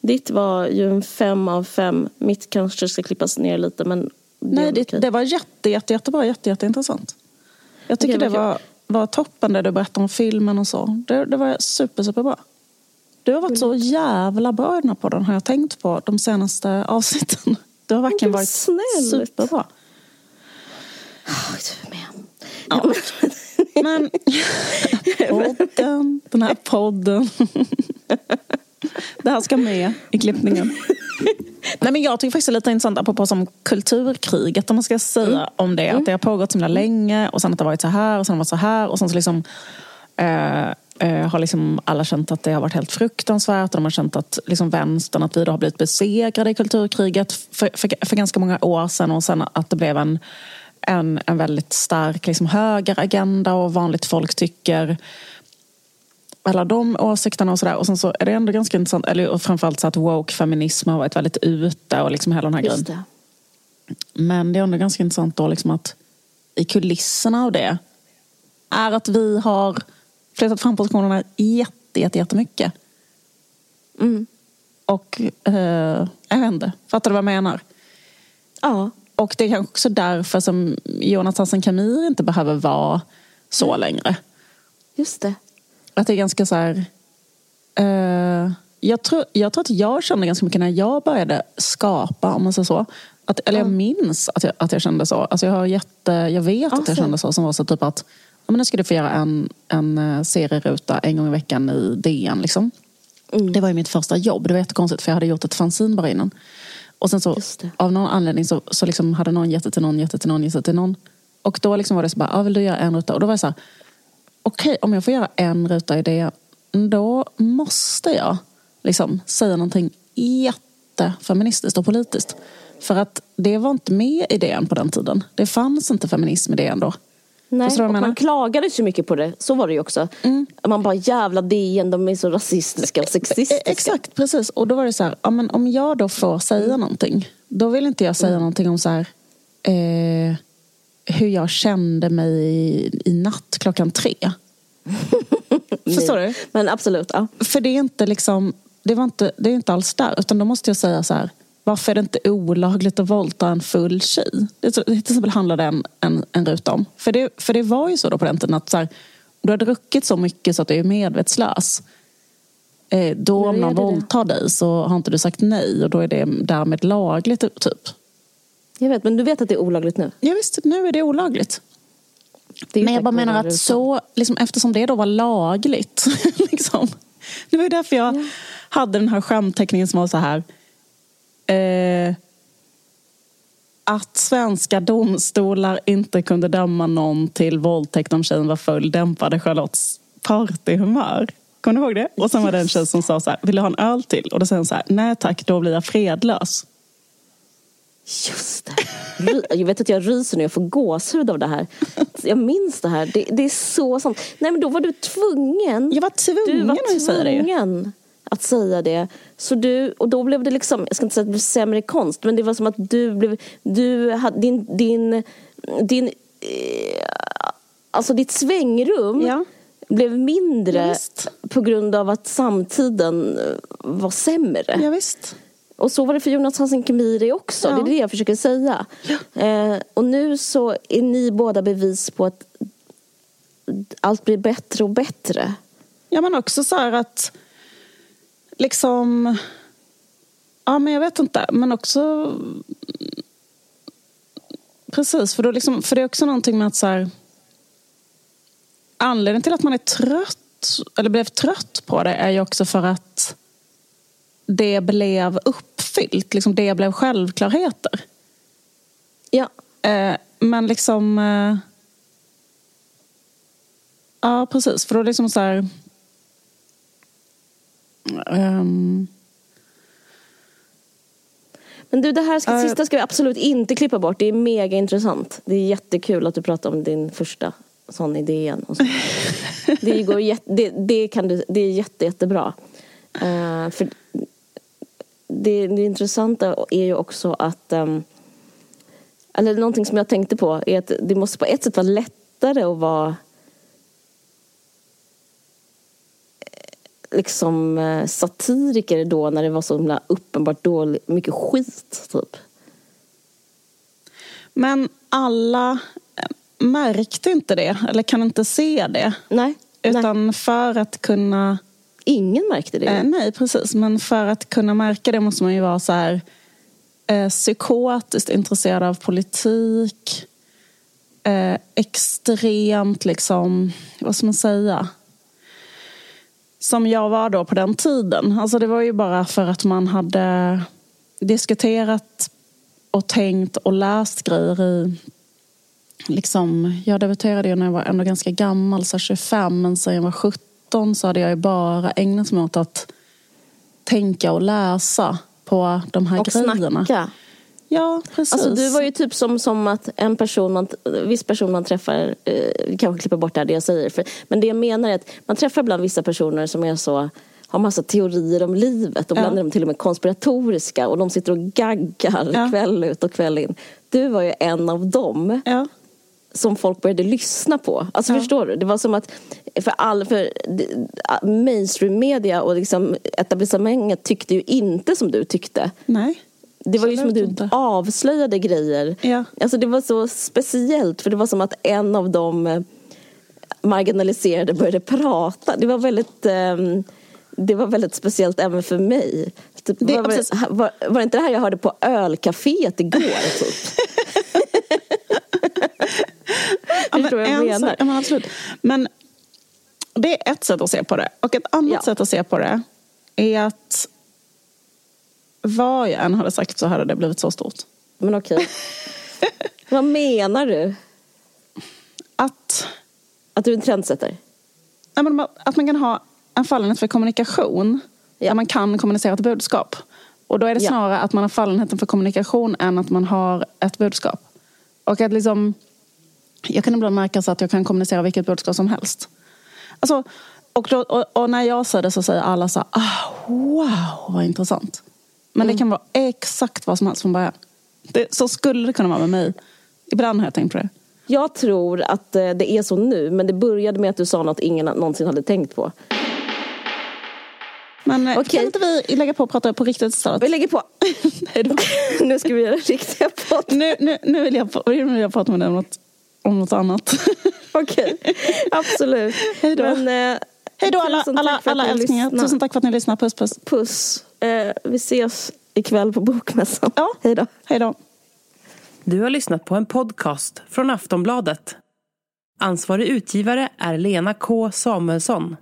Ditt var ju en fem av fem. Mitt kanske ska klippas ner lite men
det Nej, det, det var jätte, jätte, jättebra. Jätte, jätteintressant. Jag tycker okay, det var var toppen det du berättade om filmen och så. Det, det var super, superbra. Du har varit så jävla bra i den här podden har jag tänkt på de senaste avsnitten. Du har verkligen varit snällt. superbra.
Oh, du med.
Ja. Men podden, den här podden. Det här ska med i klippningen. Nej, men jag tycker faktiskt det är lite intressant apropå som kulturkriget om man ska säga mm. om det. Att det har pågått så himla länge och sen att det har varit så här och sen har det varit så här och sen så liksom eh, eh, har liksom alla känt att det har varit helt fruktansvärt och de har känt att liksom vänstern, att vi då har blivit besegrade i kulturkriget för, för, för ganska många år sedan och sen att det blev en, en, en väldigt stark liksom, högeragenda och vanligt folk tycker alla de åsikterna och sådär. Och sen så är det ändå ganska intressant, eller och framförallt så att woke-feminism har varit väldigt ute och liksom hela den här
Just
grejen.
det.
Men det är ändå ganska intressant då liksom att i kulisserna av det är att vi har flyttat fram positionerna jätte, jätte, jättemycket.
Mm.
Och eh, jag vet inte, fattar du vad jag menar?
Ja.
Och det är kanske också därför som Jonathan Kamir inte behöver vara så
Mm.
längre.
Just det.
Att det är ganska så här... eh, jag, tror, jag tror att jag kände ganska mycket när jag började skapa, om man säger så. Att, eller jag minns att jag, att jag kände så. Alltså jag, har jätte, jag vet att jag kände så. Som var så typ att ja, men nu ska du få göra en, en eh, serieruta en gång i veckan i DN. Liksom.
Mm.
Det var ju mitt första jobb. Det var jättekonstigt för jag hade gjort ett fanzine bara innan. Och sen så av någon anledning så, så liksom hade någon gett det till någon, gett det till någon, gett det till någon. Och då liksom var det så bara, ah, vill du göra en ruta? Och då var jag så här, okej om jag får göra en ruta i det, då måste jag liksom säga någonting jättefeministiskt och politiskt. För att det var inte med i DN på den tiden. Det fanns inte feminism i DN då.
Nej, och man klagade så mycket på det. Så var det ju också. Man bara jävla DN, de är så rasistiska och sexistiska.
E- Exakt, precis. Och då var det så här, ja, men om jag då får säga någonting, då vill inte jag säga
Mm.
någonting om så här, eh, hur jag kände mig i, i natt klockan tre. Förstår du?
Men absolut, ja.
För det är inte liksom, det, var inte, det är inte alls där. Utan då måste jag säga så här, varför är det inte olagligt att våldta en full tjej? Det, till exempel handlade en, en, en ruta om. För det, för det var ju så då på den tiden att så här, du har druckit så mycket så att du är medvetslös. Eh, då om någon våldtar dig så har inte du sagt nej och då är det därmed lagligt typ.
Jag vet, men du vet att det är olagligt nu?
Ja, visst, nu är det olagligt.
Det är
Men jag bara menar att så, liksom, eftersom det då var lagligt. liksom, det var ju därför jag hade den här skämtteckningen som var så här. Eh, att svenska domstolar inte kunde döma någon till våldtäkt om tjejen var full dämpade Charlottes partyhumör. Kommer du ihåg det? Och sen var det en tjej som sa så här, vill du ha en öl till? Och då säger hon så här, nej tack, då blir jag fredlös.
Just det. Jag vet att jag ryser när jag får gåshud av det här. Jag minns det här. Det, det är så sant. Nej men då var du tvungen.
Jag var tvungen
du var
att säga det
tvungen att säga det. Så du, och då blev det liksom, jag ska inte säga att det blev sämre konst, men det var som att du blev, du hade din, din, din eh, alltså ditt svängrum
Ja.
blev mindre
Ja,
på grund av att samtiden var sämre.
Ja, visst.
Och så var det för Jonas Hansen Khemiri också.
Ja.
Det är det jag försöker säga. Eh, och nu så är ni båda bevis på att allt blir bättre och bättre.
Ja men också så här att liksom Ja men jag vet inte men också Precis för, då liksom, för det är också någonting med att så här Anledningen till att man är trött eller blev trött på det är ju också för att det blev uppfyllt, liksom det blev självklarheter.
Ja,
Eh, men liksom... Eh, ja, precis. För då liksom så här... ehm,
men du det här ska,
Eh.
sista ska vi absolut inte klippa bort. Det är mega intressant. Det är jättekul att du pratar om din första sån idé igen. Och så. det, går jätte, det, det, kan du, det är jätte, jättebra. Eh, för det, det intressanta är ju också att ehm, eller någonting som jag tänkte på är att det måste på ett sätt vara lättare att vara eh, liksom eh, satiriker då när det var så himla uppenbart dåligt, mycket skit typ.
men alla eh, märkte inte det, eller kan inte se det.
Nej, nej.
Utan för att kunna
ingen märkte det.
Eh, nej, precis. Men för att kunna märka det måste man ju vara så här eh, psykotiskt intresserad av politik. Eh, extremt liksom, vad ska man säga? Som jag var då på den tiden. Alltså det var ju bara för att man hade diskuterat och tänkt och läst grejer i liksom, jag debuterade ju när jag var ändå ganska gammal, så 25, men sen jag var 17 så hade jag bara ägnat mig åt att tänka och läsa på de här
och
grejerna.
snacka.
Ja, precis.
Alltså, du var ju typ som, som att en person man, viss person man träffar, eh, kanske klipper bort det här det jag säger, för, men det jag menar är att man träffar ibland vissa personer som är så har massa teorier om livet och ibland är de till och med konspiratoriska och de sitter och gaggar
Ja.
kväll ut och kväll in. Du var ju en av dem
Ja.
Som folk började lyssna på. Alltså
Ja.
förstår du? Det var som att för all, för mainstream media och liksom etablissemanget tyckte ju inte som du tyckte.
Nej.
Det var ju som att du
inte.
avslöjade grejer.
Ja.
Alltså det var så speciellt för det var som att en av de eh, marginaliserade började prata. Det var väldigt ehm, det var väldigt speciellt även för mig. Typ,
Det-
var, var, var, var det inte det här jag hörde på ölcaféet igår? Typ?
Ja,
Förstår vad jag
en
menar?
Ja, men absolut. Men det är ett sätt att se på det. Och ett annat
Ja.
sätt att se på det är att vad jag än hade sagt så hade det blivit så stort.
Men okej. Vad menar du?
Att,
Att du är en trendsetter?
nej, men att man kan ha en fallenhet för kommunikation
Ja.
där man kan kommunicera ett budskap. Och då är det
Ja.
snarare att man har fallenheten för kommunikation än att man har ett budskap. Och att liksom, jag kan ibland märka så att jag kan kommunicera vilket budskap som helst. Alltså, och, då, och, och när jag säger det så säger alla så här, ah, wow vad intressant. Men
Mm.
det kan vara exakt vad som helst från början. Det, så skulle det kunna vara med mig. Ibland har jag tänkt på det.
Jag tror att eh, det är så nu, men det började med att du sa något ingen någonsin hade tänkt på.
Men eh,
Okej.
kan inte vi lägga på och prata på riktigt istället?
Vi lägger på. Nu ska vi göra riktiga podd.
nu, nu, nu, vill jag, nu vill jag prata med dig om något, om något annat.
Okej, absolut.
Hej då.
Men, eh,
Hej då alla, alla, alla älsklingar. Tusen tack för att ni lyssnar. Puss puss.
Puss. Eh, vi ses ikväll på Bokmässan.
Ja.
Hej då.
Hej då.
Du har lyssnat på en podcast från Aftonbladet. Ansvarig utgivare är Lena K Samuelsson.